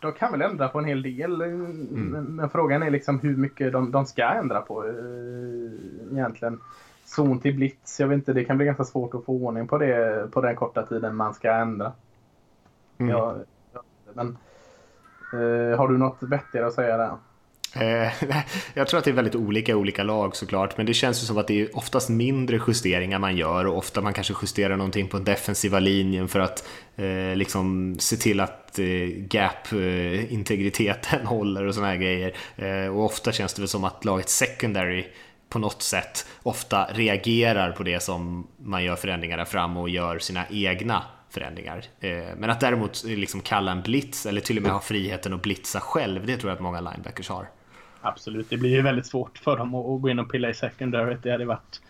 De kan väl ändra på en hel del. Mm. Men frågan är liksom hur mycket de, de ska ändra på eh, egentligen zon till blitz. Jag vet inte, det kan bli ganska svårt att få ordning på det på den korta tiden man ska ändra. Mm. Ja, men eh, har du något vettigare att säga där? Eh, jag tror att det är väldigt olika i olika lag såklart, men det känns ju som att det är oftast mindre justeringar man gör och ofta man kanske justerar någonting på defensiva linjen för att eh, liksom se till att eh, gap-integriteten eh, håller och såna här grejer. Eh, och ofta känns det väl som att laget secondary på något sätt ofta reagerar på det som man gör förändringar där fram och gör sina egna förändringar. Eh, men att däremot eh, liksom kalla en blitz eller till och med ha friheten att blitza själv, det tror jag att många linebackers har. Absolut, det blir ju väldigt svårt för dem att gå in och pilla i secondary. Det hade varit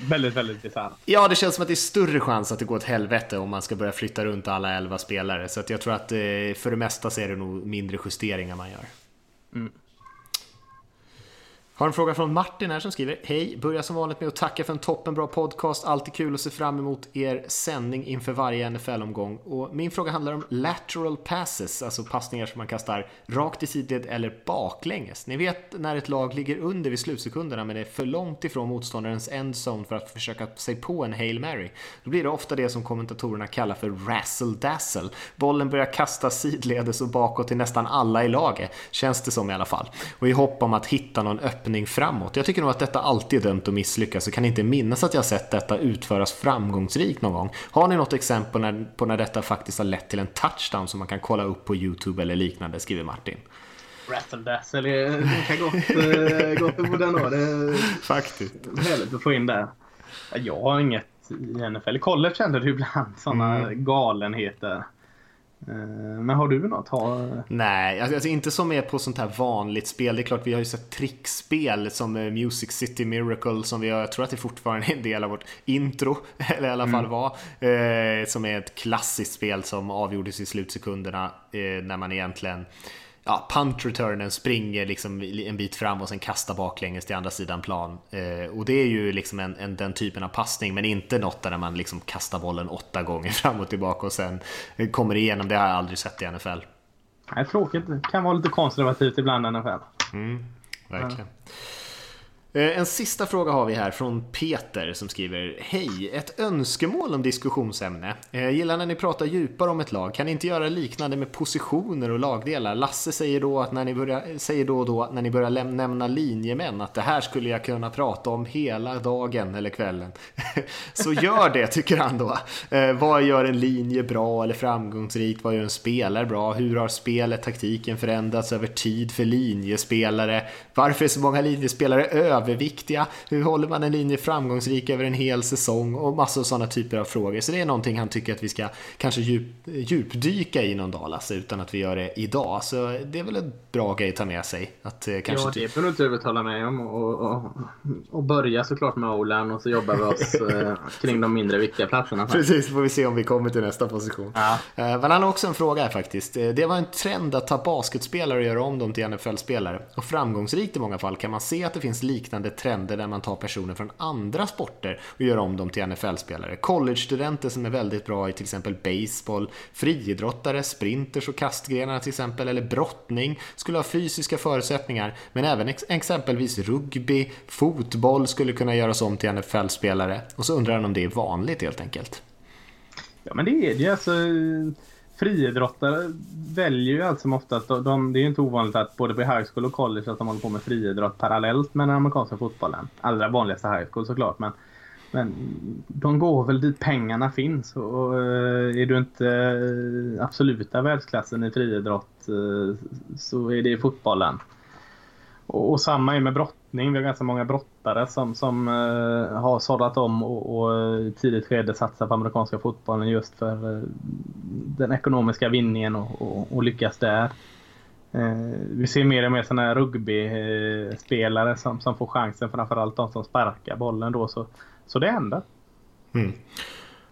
väldigt, väldigt bisarrt. Ja, det känns som att det är större chans att det går åt helvete om man ska börja flytta runt alla elva spelare. Så att jag tror att eh, för det mesta så är det nog mindre justeringar man gör. Mm. Har en fråga från Martin här som skriver Hej, börjar som vanligt med att tacka för en toppenbra podcast. Alltid kul att se fram emot er sändning inför varje NFL-omgång. Och min fråga handlar om lateral passes, alltså passningar som man kastar rakt i sidled eller baklänges. Ni vet när ett lag ligger under vid slutsekunderna men är för långt ifrån motståndarens endzone för att försöka sig på en Hail Mary. Då blir det ofta det som kommentatorerna kallar för razzle dazzle. Bollen börjar kastas sidledes och bakåt till nästan alla i laget, känns det som i alla fall. Och i hopp om att hitta någon öppen öppning framåt. Jag tycker nog att detta alltid är dömt att misslyckas och kan inte minnas att jag sett detta utföras framgångsrikt någon gång. Har ni något exempel när, på när detta faktiskt har lett till en touchdown som man kan kolla upp på YouTube eller liknande, skriver Martin. Rattle Dazzle det kan gott, gott på den då. Det Faktiskt. Härligt att få in det. Jag har inget i NFL. I college händer det ibland sådana mm. galenheter. Eh, men har du något? Har... Nej, alltså, alltså inte som är på sånt här vanligt spel. Det är klart, vi har ju sett trickspel som eh, Music City Miracle som vi har, jag tror att det fortfarande är en del av vårt intro, eller i alla fall mm. var. Eh, som är ett klassiskt spel som avgjordes i slutsekunderna eh, när man egentligen ja, punt-returnen springer liksom en bit fram och sen kastar baklänges till andra sidan plan. Eh, och det är ju liksom en, en, den typen av passning, men inte något där man liksom kastar bollen åtta gånger fram och tillbaka och sen kommer igenom. Det har jag aldrig sett i NFL. Nej, tråkigt. Det kan vara lite konservativt ibland i NFL. Mm, verkligen. Ja. Eh, en sista fråga har vi här från Peter som skriver Hej! Ett önskemål om diskussionsämne. Jag gillar när ni pratar djupare om ett lag. Kan ni inte göra liknande med positioner och lagdelar? Lasse säger då, att när ni börjar, säger då och då när ni börjar nämna linjemän att det här skulle jag kunna prata om hela dagen eller kvällen. Så gör det, tycker han då. Eh, Vad gör en linje bra eller framgångsrik? Vad gör en spelare bra? Hur har spelet, taktiken förändrats över tid för linjespelare? Varför är så många linjespelare över överviktiga? Hur håller man en linje framgångsrik över en hel säsong? Och massor av sådana typer av frågor. Så det är någonting han tycker att vi ska kanske djup, djupdyka i någon dag, Lasse, utan att vi gör det idag. Så det är väl en bra grej att ta med sig. Att, eh, kanske ja, det får du inte övertala mig om. Och, och, och börja såklart med Olan och så jobbar vi oss eh, kring de mindre viktiga platserna. Precis, får vi se om vi kommer till nästa position. Ja. Eh, men han har också en fråga här faktiskt. Det var en trend att ta basketspelare och göra om dem till NFL-spelare. Och framgångsrikt i många fall kan man se att det finns liknande liknande trender där man tar personer från andra sporter och gör om dem till NFL-spelare. College-studenter som är väldigt bra i till exempel baseball, friidrottare, sprinters och kastgrenar till exempel, eller brottning skulle ha fysiska förutsättningar, men även ex exempelvis rugby, fotboll skulle kunna göras om till NFL-spelare. Och så undrar han om det är vanligt helt enkelt. Ja, men det är det. Alltså, friidrottare väljer ju allt som oftast, de, det är ju inte ovanligt att både på high school och college att de håller på med friidrott parallellt med den amerikanska fotbollen. Allra vanligaste high school såklart men, men de går väl dit pengarna finns och, och eh, är du inte eh, absoluta världsklassen i friidrott eh, så är det i fotbollen. Och, och, samma är med brottning. Vi har ganska många brottare som, som uh, har sållat om och, och eh, i tidigt skede satsat på amerikanska fotbollen just för uh, den ekonomiska vinningen och, och, och lyckas där. Uh, vi ser mer och mer sådana här rugbyspelare som, som får chansen, framförallt de som sparkar bollen då. Så, så det händer. Mm.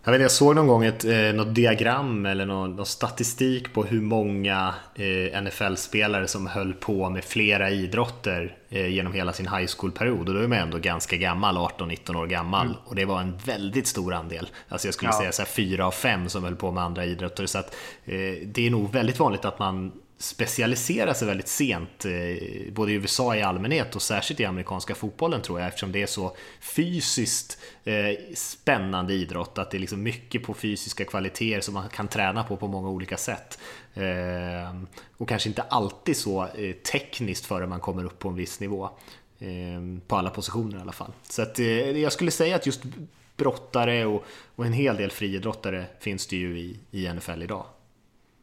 Jag, vet, jag såg någon gång ett, eh, något diagram eller någon, någon statistik på hur många eh, NFL-spelare som höll på med flera idrotter eh, genom hela sin high school-period. Och då är man ändå ganska gammal, 18-19 år gammal. Mm. Och det var en väldigt stor andel. Alltså jag skulle ja. säga så här, fyra av fem som höll på med andra idrotter. Så att, eh, det är nog väldigt vanligt att man specialisera sig väldigt sent, eh, både i USA i allmänhet och särskilt i amerikanska fotbollen tror jag, eftersom det är så fysiskt eh, spännande idrott, att det är liksom mycket på fysiska kvaliteter som man kan träna på på många olika sätt. Eh, och kanske inte alltid så tekniskt före man kommer upp på en viss nivå. På alla positioner i alla fall. Så att jag skulle säga att just brottare och, en hel del friidrottare finns det ju i, i NFL idag.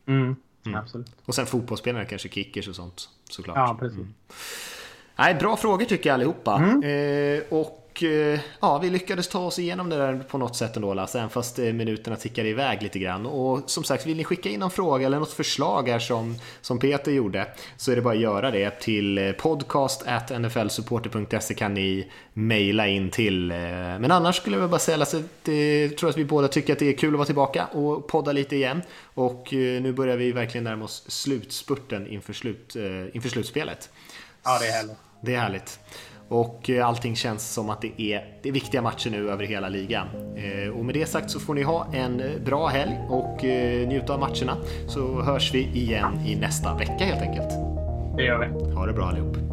Mm. Mm. Absolut. Och sen fotbollsspelare, kanske kickers och sånt såklart. Ja, precis. Mm. Nej, bra frågor tycker jag allihopa. Mm. Eh, och eh, ja, vi lyckades ta oss igenom det där på något sätt ändå Lasse, även fast eh, minuterna tickade iväg lite grann. Och som sagt, vill ni skicka in någon fråga eller något förslag här som, som Peter gjorde så är det bara att göra det till eh, podcast nflsupporter.se kan ni mejla in till. Men annars skulle jag bara säga Lasse, det, tror att vi båda tycker att det är kul att vara tillbaka och podda lite igen. Och nu börjar vi verkligen närma oss slutspurten inför, slut, inför slutspelet. Ja, det är härligt. Det är härligt. Och eh, allting känns som att det är, det är viktiga matcher nu över hela ligan. Eh, och med det sagt så får ni ha en eh, bra helg och njuta av matcherna. Så hörs vi igen i nästa vecka helt enkelt. Det gör vi. Ha det bra allihop.